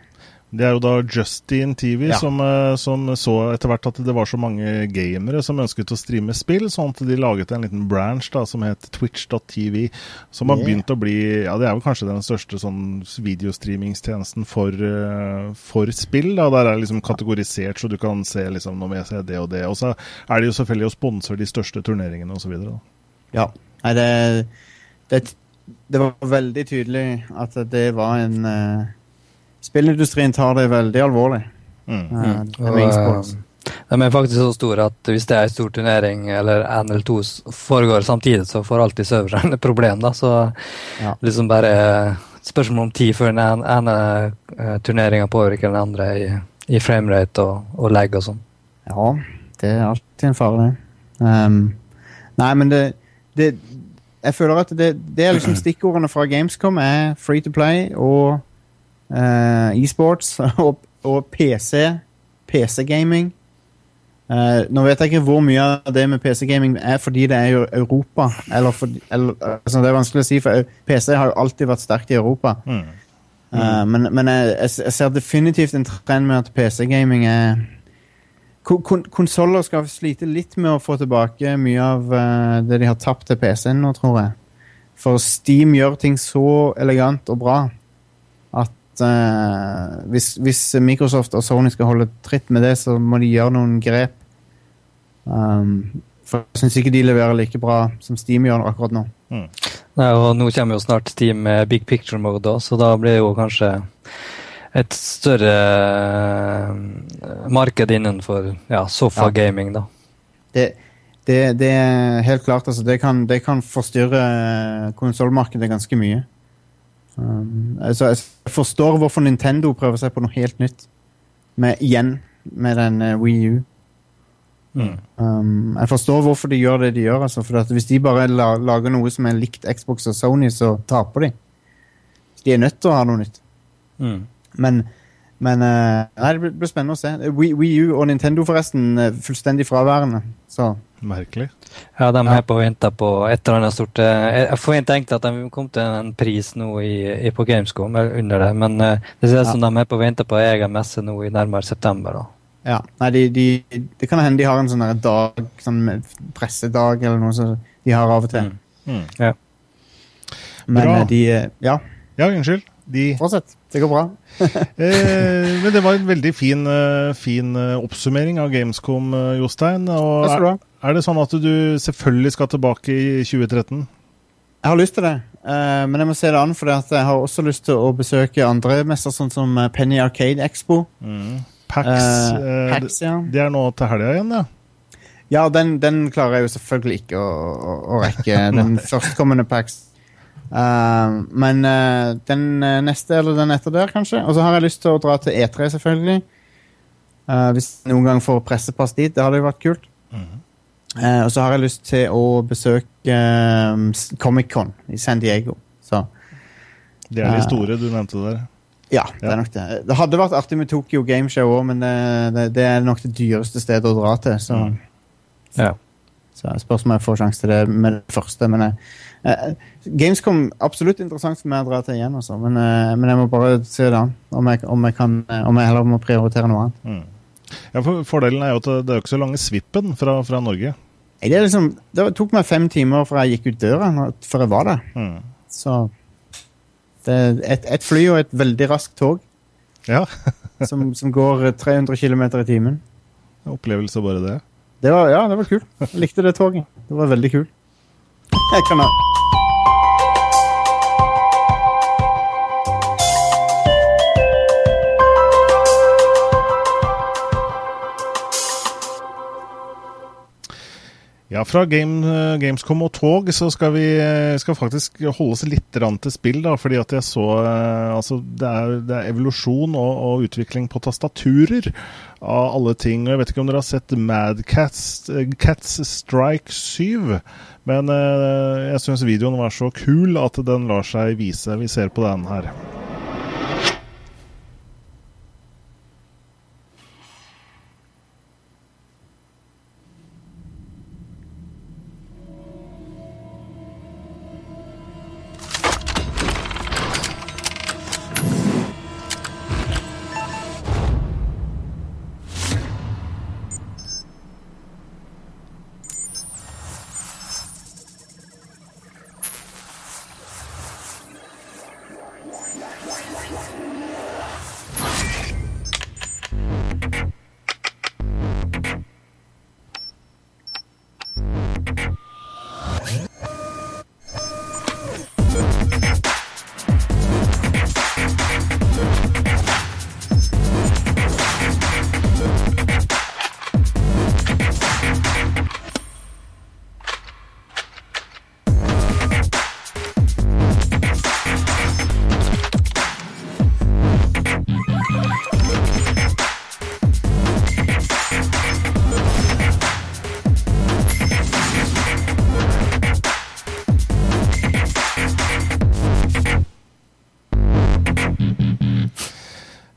det er jo da Justin TV Ja. som, eh, som så etter hvert at det var så mange gamere som ønsket å streame spill, sånn at de laget en liten branch da, som het twitch.tv, som har Yeah. begynt å bli Ja, det er vel kanskje den største sånn videostreamingstjenesten for, eh, for spill. da, Der er det liksom kategorisert, så du kan se liksom nå må jeg se det og det. Og så er det jo selvfølgelig å sponse de største turneringene osv. Ja. Nei, det, det Det var veldig tydelig at det var en uh, Spillindustrien tar det veldig alvorlig. Mm. Uh, det Og, eh, de er faktisk så store at hvis det er en stor turnering eller en eller to foregår samtidig, så får alltid serveren et problem. da, Så Ja. liksom bare spørsmål om tid før den ene, ene uh, turneringa påvirker den andre i, i framerate og, og lag og sånn. Ja, det er alltid en fare, det. Um, nei, men det, det Jeg føler at det, det er liksom stikkordene fra Gamescom er free to play og uh, e-sports og, og PC. PC-gaming. Uh, nå vet jeg ikke hvor mye av det med PC-gaming er fordi det er jo Europa. Eller, for, eller altså Det er vanskelig å si, for PC har jo alltid vært sterkt i Europa. Mm. Eh, men men jeg, jeg, jeg ser definitivt en trend med at PC-gaming er Kon kon Konsoller skal slite litt med å få tilbake mye av uh, det de har tapt til PC-en nå, tror jeg. For Steam gjør ting så elegant og bra at uh, hvis, hvis Microsoft og Sony skal holde tritt med det, så må de gjøre noen grep. Um, for jeg syns ikke de leverer like bra som Steam gjør akkurat nå. Mm. Nei, og nå kommer jo snart Steam med big picture mode, så da blir det jo kanskje et større eh, marked innenfor ja, sofa-gaming, da. det, det, det er helt klart, altså. Det kan, det kan forstyrre konsollmarkedet ganske mye. Um, altså, jeg forstår hvorfor Nintendo prøver seg på noe helt nytt. Med, igjen med den uh, Wii U. Mm. Um, jeg forstår hvorfor de gjør det de gjør. Altså, for hvis de bare la, lager noe som er likt Xbox og Sony, så taper de. De er nødt til å ha noe nytt. Mm. Men, men eh, nei, det blir, spennende å se. Wii, Wii U og Nintendo forresten er fullstendig fraværende. Så Merkelig. Ja, de Ja. er på å vente på et eller annet stort eh, Jeg forventer egentlig at de kom til en pris nå i, i på Gamescom under det, men eh, det ser ut som de er på å vente på egen messe nå i nærmere september. da. ja. Nei, de, de, det kan hende de har en sånn dag, sånn pressedag eller noe som de har av og til. Mm. Mm. Ja. Men Bra. eh, de eh, Ja, Ja, unnskyld. De fortsett. Det går bra. Eh, men det var en veldig fin, eh, fin eh, oppsummering av Gamescom, eh, Jostein. Og er, er det sånn at du selvfølgelig skal tilbake i 2013? Jeg har lyst til det, eh, men jeg må se det an, for jeg har også lyst til å besøke andre messer, sånn som Penny Arcade Expo. PAX, Eh, PAX, ja. det, det er nå til helga igjen, ja. Ja, den, den klarer jeg jo selvfølgelig ikke å, å, å rekke. Den førstkommende PAX. Eh, men uh, den eh, neste eller den etter der, kanskje. Og så har jeg lyst til å dra til E3, selvfølgelig. Uh, hvis jeg noen gang får pressepass dit. Det hadde jo vært kult. Eh, og så har jeg lyst til å besøke um, Comic-Con i San Diego. Så Det er de store du nevnte der. ja, det Ja. er nok det. Det hadde vært artig med Tokyo Gameshow òg, men det, det, det er nok det dyreste stedet å dra til. Så Mm. Ja. Så spørs om jeg får sjanse til det med det første. Men jeg, eh, Gamescom absolutt interessant for meg å dra til igjen, altså. men, uh, men jeg må bare se det an. Om om eh, om jeg heller må prioritere noe annet. Mm. Ja, for Fordelen er jo at det er ikke så lange svippen fra, fra Norge. Det, liksom, det tok meg fem timer fra jeg gikk ut døra, før jeg var der. Mm. Så det er et, et fly og et veldig raskt tog Ja, som, som går eh, 300 km i timen. opplevelse bare det. Det var, ja, det var kult. Jeg likte det toget. Det var veldig kult. Jeg kan ha Ja, fra Game, eh, Gamescom og tog så skal vi eh, skal faktisk holde oss litt til spill, da, fordi at jeg så eh, Altså, det er, det er evolusjon og, og, utvikling på tastaturer av alle ting. og Jeg vet ikke om dere har sett Mad Cats, Cats Strike 7, men jeg syns videoen var så kul at den lar seg vise. Vi ser på den her.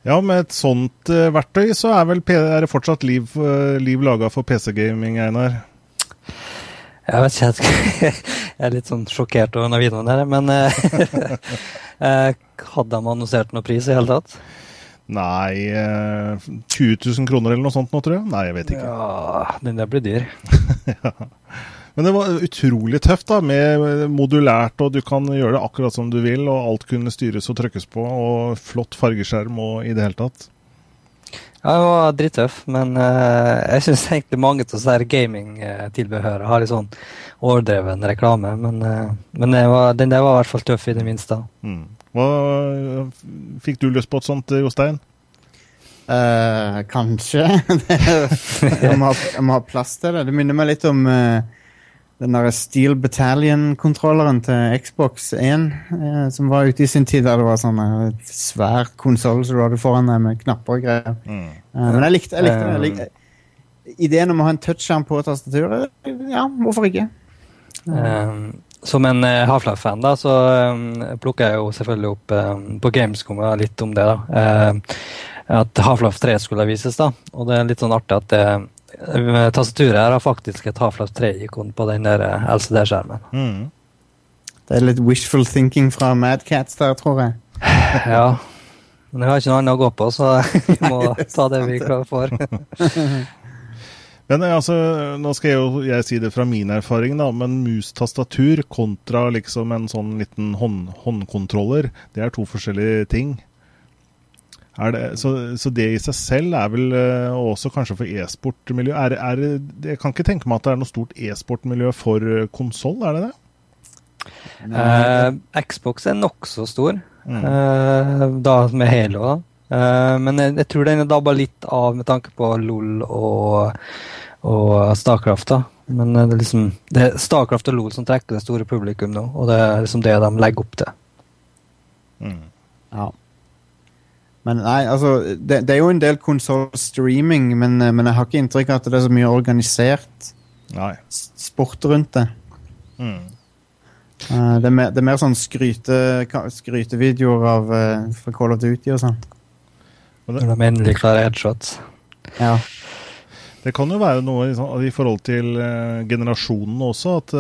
Ja, med et sånt uh, verktøy så er, vel, er det fortsatt liv, uh, liv laga for PC-gaming, Einar? Jeg vet ikke, jeg er litt sånn sjokkert over videoen her, men uh, hadde de annonsert noen pris i hele tatt? Nei 20 000 kroner eller noe sånt nå, tror jeg. Nei, jeg vet ikke. Ja, Den der blir dyr. ja. Men det var utrolig tøft, da, med modulært, og du kan gjøre det akkurat som du vil, og alt kunne styres og trykkes på, og flott fargeskjerm og i det hele tatt. Ja, det var drittøff, men uh, jeg syns egentlig mange av disse gamingtilbehørene har litt sånn overdreven reklame. Men, uh, men var, den der var i hvert fall tøff, i det minste. Mm. Hva, fikk du lyst på et sånt, Jostein? Uh, kanskje. jeg, må ha, jeg, må ha, plass til det. Det minner meg litt om uh, den der Steel Battalion-kontrolleren til Xbox 1 eh, som var ute i sin tid, der det var sånn eh, svær konsoll som du hadde foran deg med knapper og greier. Mm. Eh, men jeg likte, jeg likte det. Jeg likte, ideen om å ha en touchskjerm på tastaturet, ja, hvorfor ikke? Um, som en uh, Half-Life-fan da, så um, plukker jeg jo selvfølgelig opp um, på Gamescom litt om det. da. Uh, at Half-Life 3 skulle vises, da. Og det er litt sånn artig at det Eh, tastaturet her har faktisk et Half-Life 3-ikon på den der eh, LCD-skjermen. Mm. Det er litt wishful thinking fra Madcats der, tror jeg. ja. Men jeg har ikke noe annet å gå på, så vi må ta det vi får. men eh, altså, nå skal jeg jo jeg si det fra min erfaring, da, men mus-tastatur kontra liksom en sånn liten hånd, håndkontroller, det er to forskjellige ting. Det, så, så, det i seg selv er vel uh, også kanskje for e-sportmiljø Jeg kan ikke tenke meg at det er noe stort e-sportmiljø for uh, konsoll, er det det? Uh, Xbox er nokså stor, mm. uh, da med Halo. Uh, men jeg, jeg, tror den er dabba litt av med tanke på LOL og, og Starcraft. da. Men det er liksom det er Starcraft og LOL som trekker det store publikum nå, og det er liksom det de legger opp til. Mm. Ja. Men nei, altså, det, det er jo en del konsollstreaming, men, eh, men jeg har ikke inntrykk av at det er så mye organisert nei. sport rundt det. Mm. Uh, det, er mer, det, er mer, sånn skryte, skrytevideoer av uh, fra Call of Duty og sånn. Når de endelig klarer headshots. Ja. Det kan jo være noe i, i forhold til uh, generasjonen også, at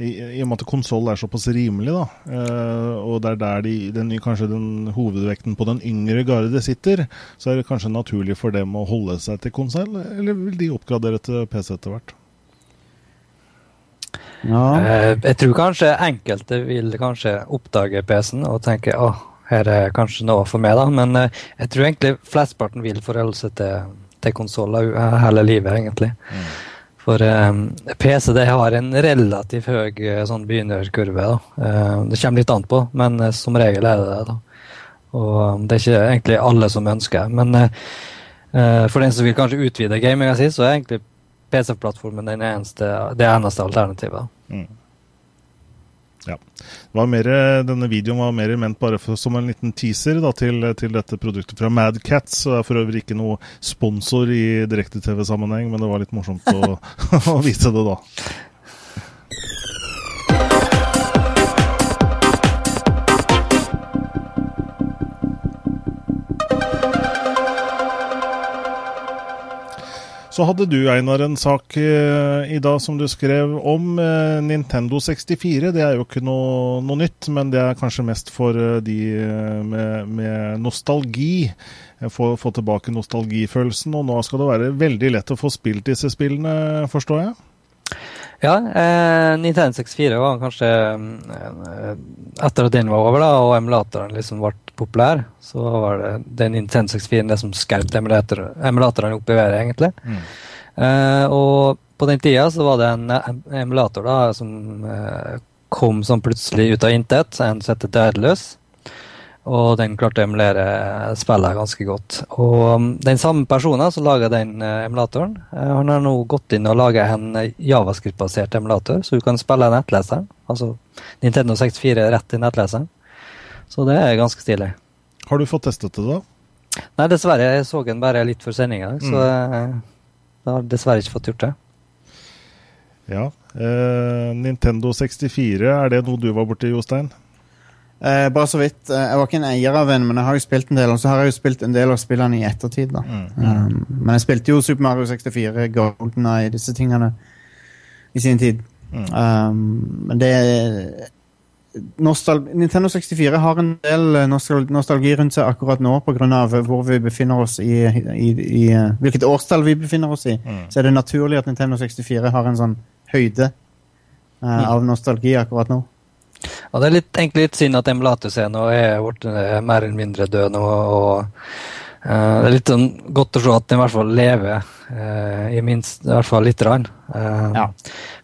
i, i, og med at konsoll er såpass rimelig, da, uh, og det er der de, den, kanskje den hovedvekten på den yngre garde sitter, så er det kanskje naturlig for dem å holde seg til konsoll, eller vil de oppgradere til PC etter hvert? Ja. Uh, jeg tror kanskje enkelte vil kanskje oppdage PC-en og tenke åh, her er kanskje noe for meg, da. Men uh, jeg tror egentlig flesteparten vil forholde seg til, til konsoller hele livet, egentlig. Mm. For um, PC det har en relativt høy eh, sånn begynnerkurve. Uh, det kommer litt an på, men uh, som regel er det det. Og um, det er ikke egentlig alle som ønsker. Men uh, for den som vil kanskje utvide gaminga si, så er egentlig PC-plattformen det eneste alternativet. Mm. Ja. Mer, denne videoen var mer ment bare for, som en liten teaser da, til, til, dette produktet fra Madcats. Det er for øvrig ikke noe sponsor i direkte-TV-sammenheng, men det var litt morsomt å, å vise det da. Så hadde du, Einar, en sak eh, i dag som du skrev om eh, Nintendo 64. Det er jo ikke noe, noe nytt, men det er kanskje mest for eh, de med, med nostalgi. Få, få tilbake nostalgifølelsen. Og nå skal det være veldig lett å få spilt disse spillene, forstår jeg? Ja, eh, Nintendo 64 var kanskje eh, Etter at den var over da, og emulatoren liksom ble populær, så var det den Nintendo 64 det som skjøt emulator, emulatorene opp i været, egentlig. Mm. Eh, og på den tida så var det en emulator da, som eh, kom sånn plutselig ut av intet, en som heter Daedalus. Og den klarte å emulere spillet ganske godt. Og um, den samme personen som laga den eh, emulatoren, eh, han har nå gått inn og laga en eh, javascript-basert emulator, så du kan spille nettleseren. Altså Nintendo 64 rett i nettleseren. Så det er ganske stilig. Har du fått testet det, da? Nei, dessverre. Jeg så den bare litt før sendinga, så eh, jeg har dessverre ikke fått gjort det. Ja. Eh, Nintendo 64, er det noe du var borti, Jostein? Eh, bare så vidt. Uh, Jeg var ikke en eier av en, men jeg har jo spilt en del. Og så har jeg jo spilt en del av spillene i ettertid. da. Um, men jeg spilte jo Super Mario 64, Golden Eye, disse tingene i sin tid. Um, men det nostal Nintendo 64 har en del nostal nostalgi rundt seg akkurat nå pga. hvor vi befinner oss i, i, i eh, Hvilket årstall vi befinner oss i. Så er det naturlig at Nintendo 64 har en sånn høyde eh, av nostalgi akkurat nå. Og det er litt, egentlig litt synd at emulatorscenen er blitt eh, mer eller mindre død nå. og uh, Det er litt sånn godt å se at den i hvert fall lever, uh, i minst i hvert fall lite grann. Uh, Ja.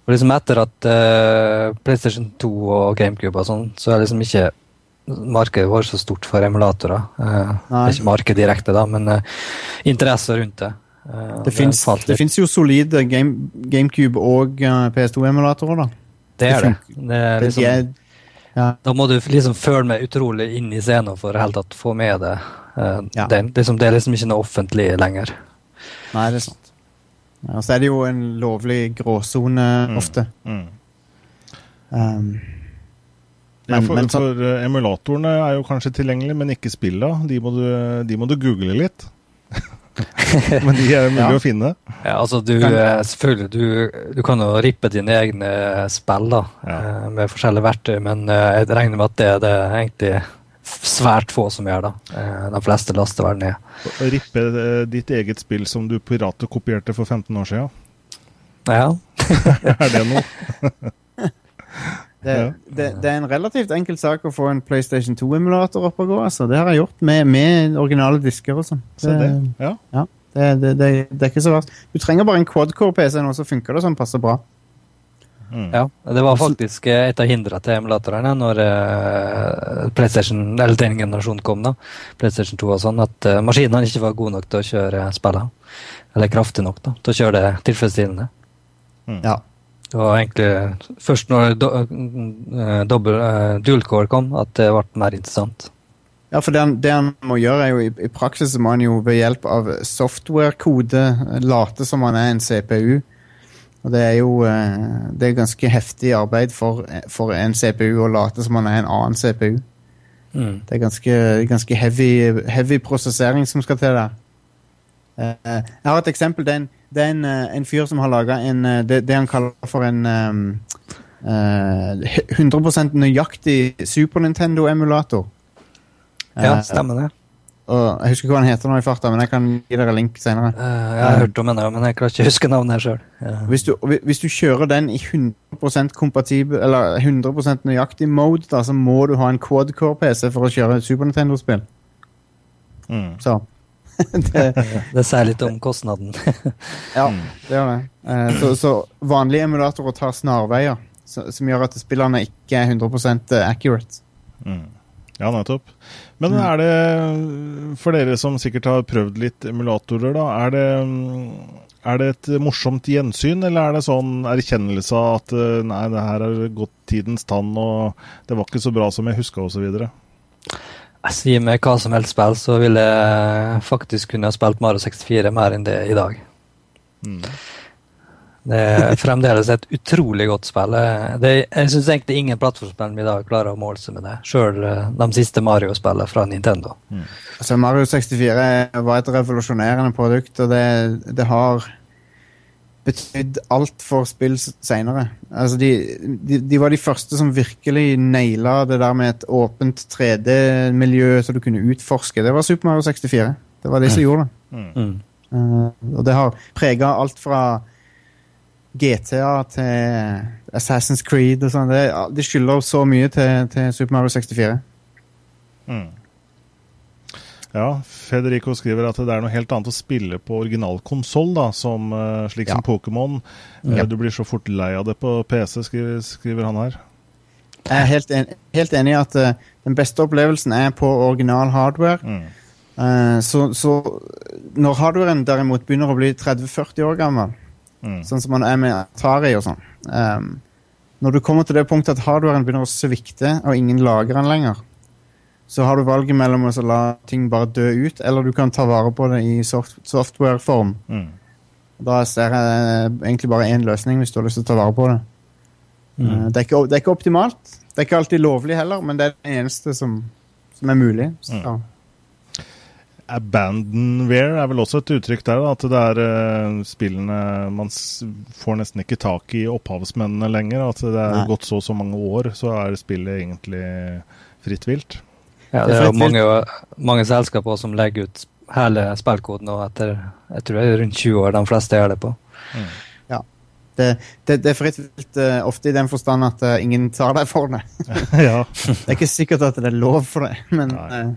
for liksom etter at PlayStation 2 og GameCube og sånn, så er liksom ikke markedet vårt så stort for emulatorer. Det er ikke marked direkte, da, men interesse rundt det. Eh, Det fins jo solide Game, GameCube og eh, PS2-emulatorer, da. Det er det. det det er liksom, det er, ja. Da må du liksom føle meg utrolig inn i scenen for helt tatt få med det. eh, Ja. den. Liksom, det er liksom ikke noe offentlig lenger. Nei, det er sant. Og så er det jo en lovlig gråsone ofte. Mm. Um, Ja, for, men så- for eh, emulatorene er jo kanskje tilgjengelige, men ikke spilla. De, de må du google litt. men de er mulig Ja. å finne. Ja, altså du, eh, selvfølgelig, du, du kan jo rippe dine egne spill da, Ja. eh, med forskjellige verktøy, men eh, jeg regner med at det er det egentlig svært få som gjør. da. Eh, De fleste laster vel ned. Å Rippe ditt eget spill som du piratkopierte for 15 år siden. Ja, er det noe? det, Ja. det, det er en relativt enkel sak å få en PlayStation 2-emulator opp og gå. Altså. Det har jeg gjort med, med originale disker og sånn. Så det, ja. Ja, det, det, det, det er ikke så verst. Du trenger bare en quadcore-PC nå, så funker det sånn passe bra. Mm. ja. Det var faktisk eh, et av hindrene til emulatorene når eh, PlayStation, eller den generasjonen kom, da, PlayStation 2 og sånn, at eh, maskinene ikke var gode nok til å kjøre spillene. Eller kraftig nok da, til å kjøre det tilfredsstillende. Ja. Det var egentlig først når do, eh, dobbel, eh, dual-core kom, at det ble mer interessant. Ja, for det han, det han må gjøre, er jo i, i praksis må han jo ved hjelp av software-kode late som han er en CPU. Og det er jo eh, det er ganske heftig arbeid for, for en CPU å late som han er en annen CPU. Mm. Det er ganske, ganske heavy, heavy prosessering som skal til der. Jeg har et eksempel. Det er en, det er en, eh, en fyr som har laga det, det han kaller for en um, uh, 100% nøyaktig Super Nintendo-emulator. Ja, Eh, stemmer det. og jeg husker ikke hva han heter nå i farta, men jeg kan gi dere link senere. Uh, jeg har hørt om den, men jeg klarer ikke å huske navnet sjøl. Hvis du, hvis du kjører den i 100% kompatibel, eller 100% nøyaktig mode, da, så må du ha en quad-core-PC for å kjøre Super Nintendo-spill. Mm. Så det, Det sier litt om kostnaden. Ja, det gjør det. Eh, så, så vanlige emulatorer tar snarveier, som gjør at spillerne ikke er 100% accurate. Mm. Ja, nettopp. Men er det, for dere som sikkert har prøvd litt emulatorer, da, er det, mm, er det et morsomt gjensyn, eller er det sånn erkjennelse av at eh, nei, det her har gått tidens tann, og det var ikke så bra som jeg huska, osv.? Sier meg hva som helst spill, så ville jeg faktisk kunne ha spilt Mario 64 mer enn det i dag. Mm. Det er fremdeles et utrolig godt spill. Det, jeg syns egentlig ingen plattformspill i dag klarer å måle seg med det, sjøl de siste Mario-spillene fra Nintendo. Altså, Mario 64 var et revolusjonerende produkt, og det, det har betydd alt for spill seinere. Altså, de, de, de, var de første som virkelig naila det der med et åpent 3D-miljø så du kunne utforske. Det var Super Mario 64. Det var de som gjorde det. Mm. Uh, og det har prega alt fra GTA til Assassin's Creed og sånn. Det skylder så mye til, til Super Mario 64. Mm. Ja, Federico skriver at det er noe helt annet å spille på original konsoll, slik ja. som Pokémon. Ja. Uh, Du blir så fort lei av det på PC, skriver, skriver han her. Jeg er helt, en, helt enig i at uh, den beste opplevelsen er på original hardware. Mm. Uh, så, så når hardwaren derimot begynner å bli 30-40 år gammel, Mm. sånn som man er med Atari og sånn um, Når du kommer til det punktet at hardwaren begynner å svikte, og ingen lager den lenger, så har du valget mellom å la ting bare dø ut, eller du kan ta vare på det i soft software-form. Mm. Da ser jeg egentlig bare én løsning hvis du har lyst til å ta vare på det. Mm. Uh, det, er ikke, det er ikke optimalt. Det er ikke alltid lovlig heller, men det er det eneste som, som er mulig. Så, Mm. Abandonware er vel også et uttrykk der, da, at det er uh, spillene Man får nesten ikke tak i opphavsmennene lenger. At det er Nei. gått så og så mange år, så er spillet egentlig fritt vilt. Ja, Det det er jo mange, mange selskaper som legger ut hele spillkoden og etter jeg tror det er rundt 20 år de fleste gjør det på. det, det, det er fritt vilt uh, ofte i den forstand at uh, ingen tar deg for det. ja. Det er ikke sikkert at det er lov for det, men, eh,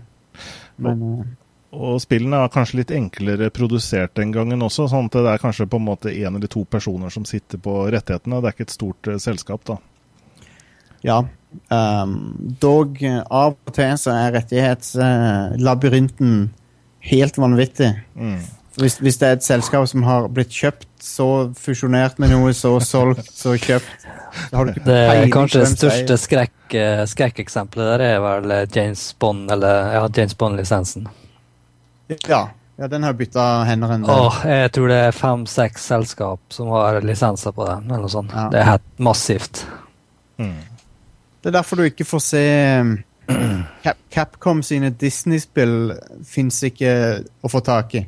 men eh, Og spillene er kanskje litt enklere produsert den gangen også, sånn at det er kanskje på en måte én eller to personer som sitter på rettighetene. Det er ikke et stort eh, selskap, da. ja. Um, dog eh, av og til så er rettighetslabyrinten helt vanvittig. Mm. Hvis, hvis det er et selskap som har blitt kjøpt, så fusjonert med noe, så solgt, så kjøpt så har du ikke Det er kanskje det største eier. skrekk, eh, skrekkeksempelet der er vel eh, James Bond, eller ja, James Bond-lisensen. Ja, ja, den har bytta hender en del. Åh, jeg tror det er fem-seks selskap som har lisenser på den, eller noe sånt. Ja. Det er helt massivt. Mm. Det er derfor du ikke får se um, Cap Capcom sine Disney-spill fins ikke å få tak i.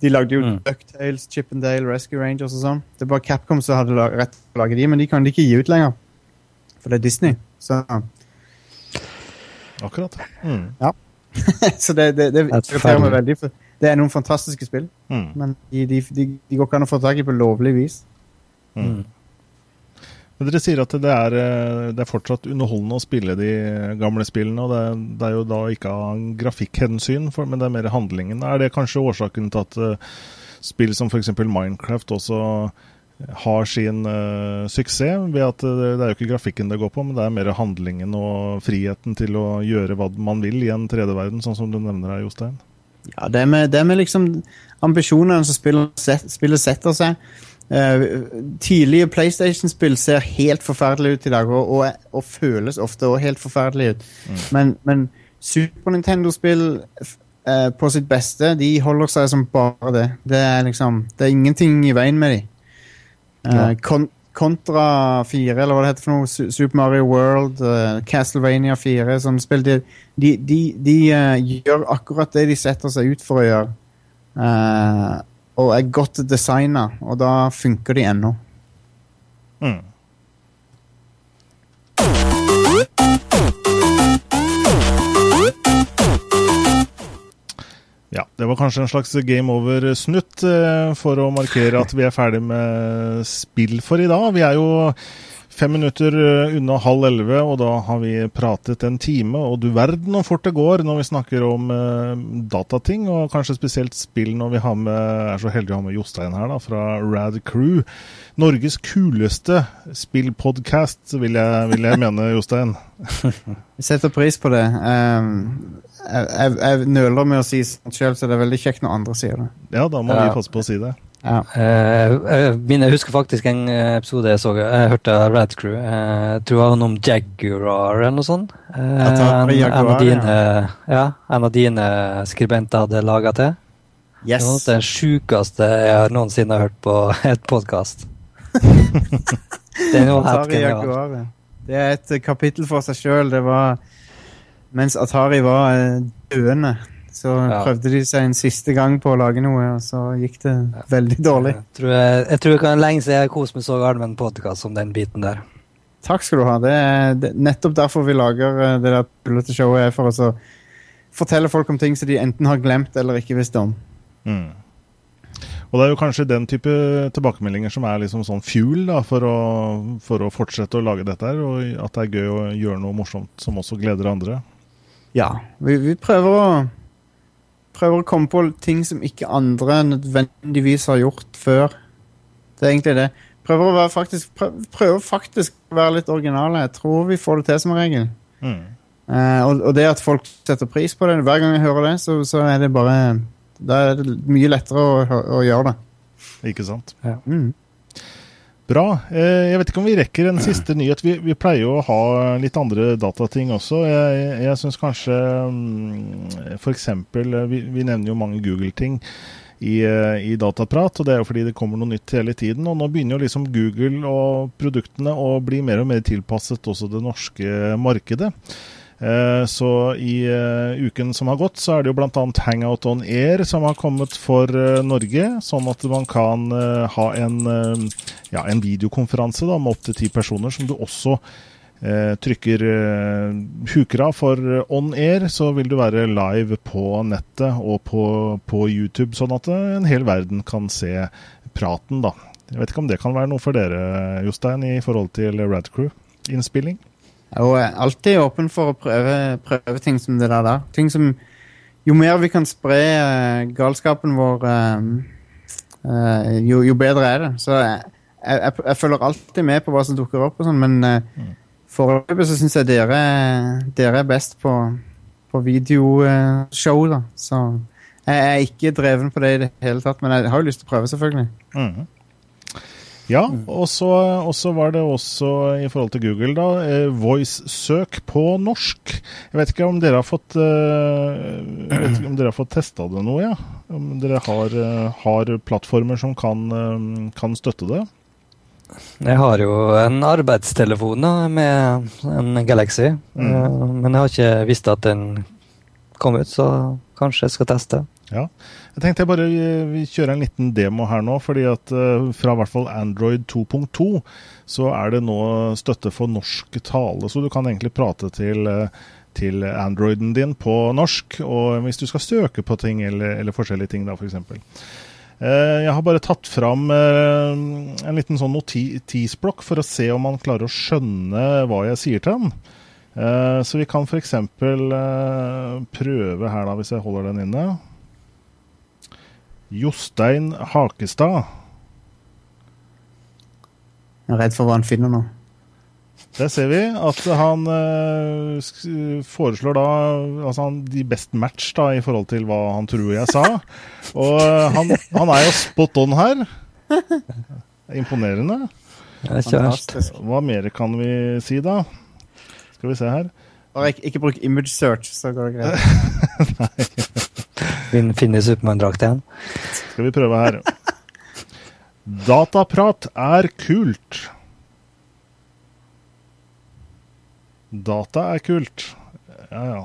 De lagde jo Mm. Ducktales, Chippendale, Rescue Rangers og sånn. Det er bare Capcom som hadde rett til å lage de, men de kan de ikke gi ut lenger. For det er Disney. Så, Akkurat. Mm. så det, det, det irriterer meg veldig. For det er noen fantastiske spill, Mm. men de, de, de, de går ikke an å få tak i på lovlig vis. Mm. Men dere sier at det er, eh, det er fortsatt underholdende å spille de gamle spillene, og det, det er jo da ikke av grafikkhensyn, men det er mer handlingen. Er det kanskje årsaken til at eh, spill som f.eks. Minecraft også har sin uh, suksess, ved at det, det er jo ikke grafikken det går på, men det er mer handlingen og friheten til å gjøre hva man vil i en 3D-verden, sånn som du nevner her, Jostein? Ja, det er med, det er med liksom ambisjonene som spillet setter seg. Eh, tidlige PlayStation-spill ser helt forferdelig ut i dag, og, og, og føles ofte også helt forferdelig ut. Men, men Super Nintendo-spill eh, på sitt beste, de holder seg som bare det. Det er liksom Det er ingenting i veien med de. Eh, kon Contra 4, eller hva det heter for noe, Super Mario World, eh, Castlevania 4, sånne spill, de, de, de, de eh, gjør akkurat det de setter seg ut for å gjøre. Eh, og er godt designa, og da funker de ennå. Mm. Ja, det var kanskje en slags game over-snutt eh, for å markere at vi er ferdig med spill for i dag. Vi er jo fem minutter eh, unna halv elleve, og da har vi pratet en time. Og du verden hvor fort det går når vi snakker om eh, datating, og kanskje spesielt spill når vi har med, er så heldige å ha med Jostein her da, fra Rad Crew. Norges kuleste spillpodkast, vil, jeg- vil jeg mene, Jostein. Vi setter pris på det. Um, jeg, jeg, jeg nøler med å si sånt sjøl, så det er veldig kjekt når andre sier det. Ja, da må Ja. vi passe på å si det. Ja. Eh, jeg, jeg husker faktisk en eh, episode jeg så. Jeg hørte av Rad Crew. Eh, jeg tror det var noe om Jaguar eller noe sånt. Eh, Atari en, av dine, ja. en av dine skribenter hadde laga til. Yes. Det var det sjukeste jeg har noensinne har hørt på et podkast. det. Jaguar. Det er et eh, kapittel for seg sjøl. Det var Mens Atari var eh, døende, så Ja. prøvde de seg en siste gang på å lage noe, og så gikk det veldig dårlig. Jeg tror, jeg, jeg tror det kan lenge siden jeg koste meg så galt med en podkast som den biten der. Takk skal du ha. Det er det, nettopp derfor vi lager eh, det der tullete showet, er for å fortelle folk om ting som de enten har glemt eller ikke visste om. Mm. Og det er jo kanskje den type tilbakemeldinger som er liksom sånn fuel da, for, å, for å fortsette å lage dette her, og at det er gøy å gjøre noe morsomt som også gleder andre. Ja. Vi, vi prøver å prøver å komme på ting som ikke andre nødvendigvis har gjort før. Det er egentlig det. Prøver å være faktisk, prøv, prøver faktisk å være litt originale. Jeg tror vi får det til som regel. Mm. Eh, og, og det at folk setter pris på det, hver gang jeg hører det, så, så er det bare Da er det mye lettere å, å, å gjøre det. Ikke sant? Mm. Bra. Eh, jeg vet ikke om vi rekker en siste nyhet. Vi, vi pleier jo å ha litt andre datating også. Jeg, jeg, syns kanskje mm, f.eks. Vi, vi nevner jo mange Google-ting i, eh, i dataprat, og det er jo fordi det kommer noe nytt hele tiden. Og nå begynner jo liksom Google og produktene å bli mer og mer tilpasset også det norske markedet. Eh, Så i eh, uken som har gått, så er det jo bl.a. Hangout on Air som har kommet for eh, Norge. Sånn at man kan ha en, ja, en videokonferanse da, med opptil ti personer, som du også trykker huker av for on air, så vil du være live på nettet og på, på YouTube, sånn at en hel verden kan se praten, da. Jeg vet ikke om det kan være noe for dere, Jostein, i forhold til Radcrew-innspilling? Og er alltid åpen for å prøve, prøve ting som det der. der. Ting som Jo mer vi kan spre uh, galskapen vår, uh, jo, jo bedre er det. Så jeg, jeg, jeg følger alltid med på hva som dukker opp, og sånn, men uh, foreløpig så syns jeg dere, dere er best på, på videoshow, da. Så jeg er ikke dreven på det i det hele tatt, men jeg har jo lyst til å prøve, selvfølgelig. Mhm. Ja, og så var det også i forhold til Google, da, eh, voice-søk på norsk. Jeg vet ikke om dere har fått eh, jeg vet ikke om dere har fått testa det noe, ja? Om dere har, eh, har plattformer som kan, kan støtte det? Jeg har jo en arbeidstelefon da, med en Galaxy, Mm. men jeg har ikke visst at den kom ut, så kanskje jeg skal teste. Ja. Jeg tenkte jeg bare vi kjører en liten demo her nå, fordi at eh, fra hvert fall Android 2.2 så er det nå støtte for norsk tale, så du kan egentlig prate til, eh, til Androiden din på norsk, og hvis du skal søke på ting eller, eller forskjellige ting da, eksempel. Eh, Jeg har bare tatt fram en liten sånn notisblokk for å se om man klarer å skjønne hva jeg sier til. Eh, Så vi kan f.eks. prøve her, da, hvis jeg holder den inne. Jostein Hakestad. Jeg er redd for hva han finner nå. Der ser vi at han eh, foreslår da altså han, de best match da, i forhold til hva han tror jeg sa. Og eh, han, han er jo spot on her. Imponerende. Er. Hva mer kan vi si, da? Skal vi se her. Bare ikke, ikke bruk image search, så går det greit. Fin- Finner Supermann-drakt igjen. Skal vi prøve her. Dataprat er kult. Data er kult. Ja, ja.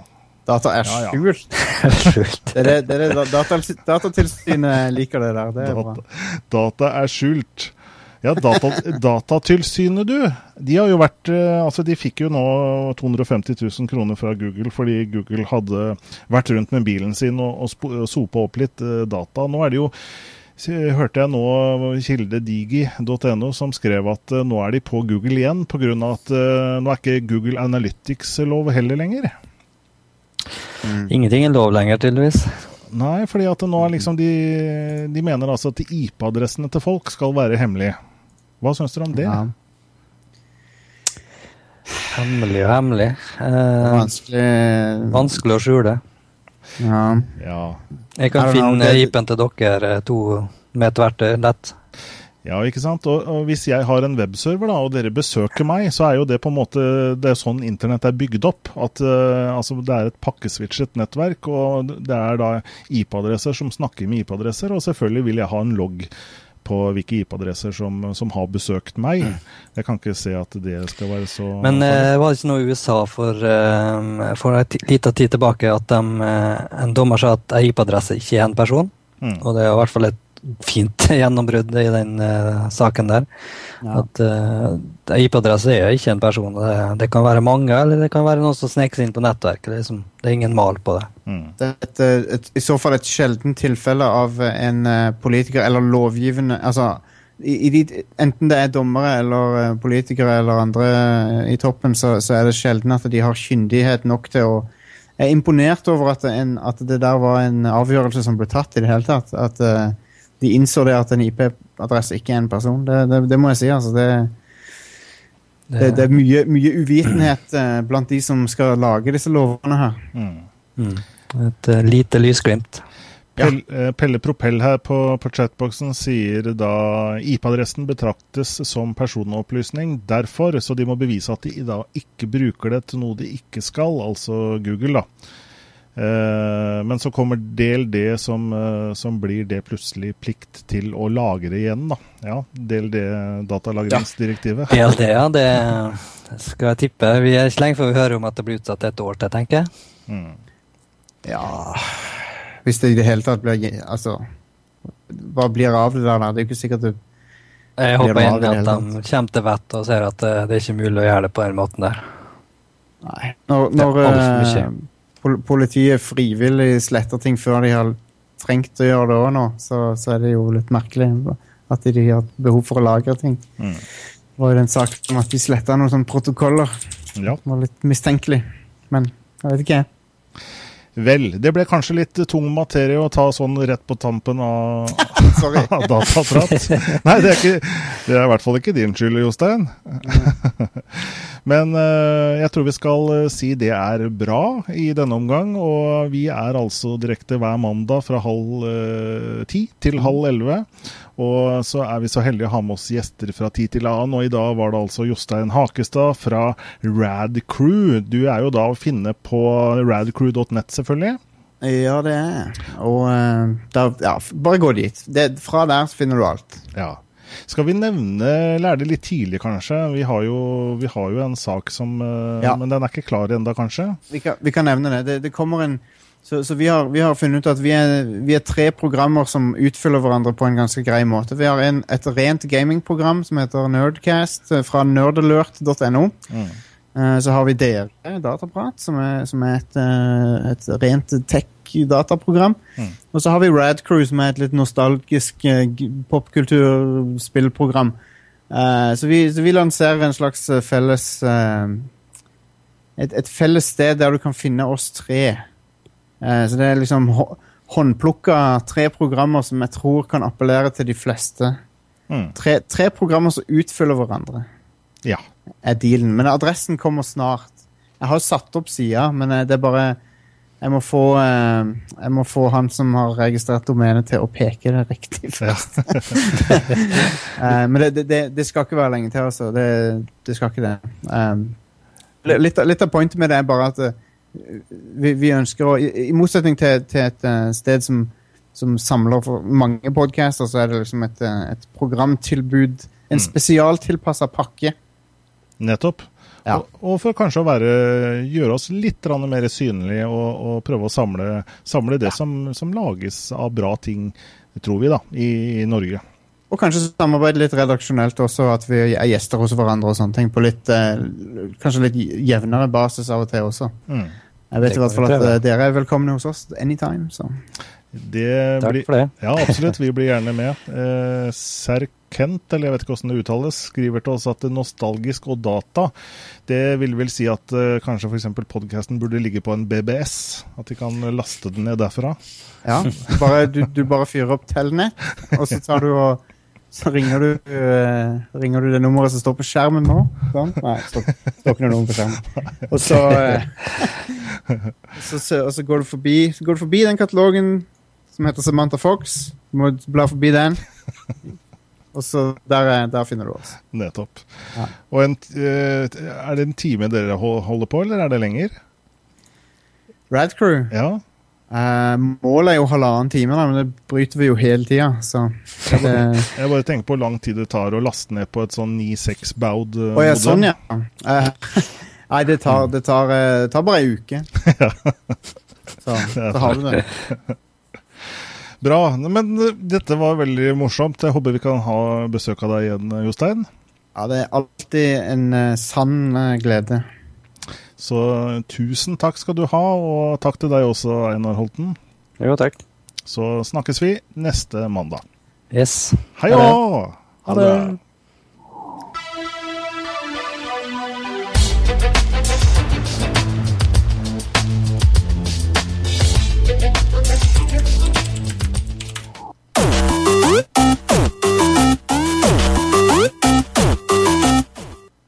Data er Ja, ja. skjult. Skjult. Det det, det, er det data, Datatilsynet liker det der. Det er bra. Data, data er skjult. Ja, data, Datatilsynet, du. De har jo vært eh, Altså, de fikk jo nå 250 000 kroner fra Google fordi Google hadde vært rundt med bilen sin og, og, sopa opp litt eh, data. Nå er det jo Hørte jeg nå kildedigi.no som skrev at eh, nå er de på Google igjen pga. at nå er ikke Google Analytics lov heller lenger. Ingenting er lov lenger, tydeligvis. Nei, fordi at nå er liksom de, de mener altså at IP-adressene til folk skal være hemmelige. Hva syns dere om det? Ja. Hemmelig og hemmelig. Eh, vanskelig vanskelig å skjule. Ja. Ja. Jeg kan finne det- IP-en til dere eh, to med et verktøy lett. Ja, ikke sant. Og, og, hvis jeg har en webserver, da, og dere besøker meg, så er jo det på en måte Det er sånn internett er bygd opp. At uh, altså, det er et pakkeswitchet nettverk, og det er da IP-adresser som snakker med IP-adresser. Og selvfølgelig vil jeg ha en logg på hvilke IP-adresser som, som, har besøkt meg. Jeg kan ikke se at det skal være så Men eh, var det ikke noe i USA for, eh, for en liten tid tilbake at de, en dommer sa at ei IP-adresse ikke er en person? Mm. Og det er i hvert fall et fint gjennombrudd i den uh, saken der. Ja. At uh, IP-adresse er ikke en person. Det, det, kan være mange, eller det kan være noen som sneker seg inn på nettverket. Det, liksom, det er ingen mal på det. Mm. Det er et, et, i så fall et sjeldent tilfelle av en uh, politiker eller lovgivende altså, i, i de, Enten det er dommere eller politikere eller andre i toppen, så, så, er det sjelden at de har kyndighet nok til å jeg er imponert over at, en, at, det der var en avgjørelse som ble tatt i det hele tatt. At uh, de innså det at en IP-adresse ikke er en person. Det, det, det, må jeg si. altså. Det, det er mye, mye uvitenhet uh, blant de som skal lage disse lovene her. Mm. Mm. Et uh, lite lysglimt. Pelle, ja. Pelle Propell her på, på chatboxen sier da IP-adressen betraktes som personopplysning derfor, så de må bevise at de da ikke bruker det til noe de ikke skal, altså Google, da. Eh, men så kommer del D, som, eh, som, blir det plutselig plikt til å lagre igjen, da. Ja, del D, datalagringsdirektivet. Ja. Del D, ja. Det skal jeg tippe. Vi er ikke lenge før vi hører om at det blir utsatt et år til, tenker jeg. Mm. Ja Hvis det i det hele tatt blir Altså, hva blir av det der? Det er jo ikke sikkert det jeg håper inn at de kommer til vettet og ser at det, det er ikke mulig å gjøre det på den måten der. Nei. Når, når, politiet frivillig sletter ting før de har trengt å gjøre det òg nå, så, så, er det jo litt merkelig at de, har behov for å lagre ting. Mm. Det var jo den saken om at de sletta noen sånne protokoller. Ja. Det var litt mistenkelig. Men jeg vet ikke. Vel, det ble kanskje litt tung materie å ta sånn rett på tampen av, av dataprat. Nei, det er, ikke, det er i hvert fall ikke din skyld, Jostein. Men uh, jeg tror vi skal uh, si det er bra i denne omgang. Og vi er altså direkte hver mandag fra halv uh, ti til halv elleve. Og så er vi så heldige å ha med oss gjester fra tid til annen, og i dag var det altså Jostein Hakestad fra Rad Crew. Du er jo da å finne på radcrew.net, selvfølgelig. Ja, det er Og uh, der, ja, bare gå dit. Det, fra der så finner du alt. Ja. Skal vi nevne Lære det litt tidlig, kanskje? Vi har jo, vi har jo en sak som uh, ja. Men den er ikke klar ennå, kanskje? Vi kan, vi kan, nevne det. Det, det kommer en så, så vi, har, vi, har, funnet ut at vi er, vi er, tre programmer som utfyller hverandre på en ganske grei måte. Vi har en, et rent gamingprogram som heter Nerdcast eh, fra nerdalert.no. Mm. Uh, så har vi dere, Dataprat, som er, som er et, uh, et, rent tech-dataprogram. Mm. Og så har vi Radcrew, som er et litt nostalgisk uh, popkulturspillprogram. Så vi, så, vi, lanserer en slags felles et, et felles sted der du kan finne oss tre. Eh, så det er liksom håndplukka tre programmer som jeg tror kan appellere til de fleste. Mm. Tre, tre, programmer som utfyller hverandre, ja. er dealen. Men adressen kommer snart. Jeg har jo satt opp sida, men eh, det er bare jeg må, få, eh, jeg må få han som har registrert domenet, til å peke det riktig først. men det, det, det, skal ikke være lenge til, altså. Det, det skal ikke det. litt, litt, av pointet med det er bare at vi, vi, ønsker å I, i motsetning til, til et uh, sted som, som, samler for mange podcaster, så er det liksom et, uh, et programtilbud. En mm. spesialtilpassa pakke. Nettopp. Ja. Og, og, for kanskje å være, gjøre oss litt mer synlige og, og, prøve å samle, samle det ja. som, som, lages av bra ting, tror vi, da, i, i Norge. Og kanskje samarbeide litt redaksjonelt også, at vi er gjester hos hverandre og sånne ting. På litt, eh, kanskje litt jevnere basis av og til også. Mm. Jeg vet i hvert fall at uh, dere er velkomne hos oss anytime. Så. Det Takk blir, for det. Ja, absolutt. Vi blir gjerne med. Eh, Serkent, eller jeg vet ikke hvordan det uttales, skriver til oss at nostalgisk og data, det vil vel si at eh, kanskje f.eks. podkasten burde ligge på en BBS? At de kan laste den ned derfra? Ja. Bare, du, du, bare fyrer opp Telnet, og så tar du og så ringer du, uh, ringer du det nummeret som står på skjermen nå. Sånn? Nei, står, står ikke noe nummer på skjermen. Og så, uh, så, så, så, går du forbi, så går du forbi den katalogen som heter Samantha Fox. Du må bla forbi den. Og så der, er- der finner du oss. Nettopp. Ja. Og en, eh, er det en time dere holder på, eller er det lenger? Rad Crew. Ja. Eh, målet er jo halvannen time, da, men det bryter vi jo hele tida, så det, Jeg bare tenker på hvor lang tid det tar å laste ned på et sånn 9-6 baud. uh, Å ja, sånn, ja. Uh, nei, det tar, det tar, uh, tar bare ei uke. Så, så har du det. Bra. Men eh, dette var veldig morsomt. Jeg håper vi kan ha besøk av deg igjen, eh, Jostein. Ja, det er alltid en eh, sann eh, glede. Så tusen takk skal du ha, og takk til deg også, Einar Holten. Jo, takk. Så snakkes vi neste mandag. Yes. Hei òg! Ha det.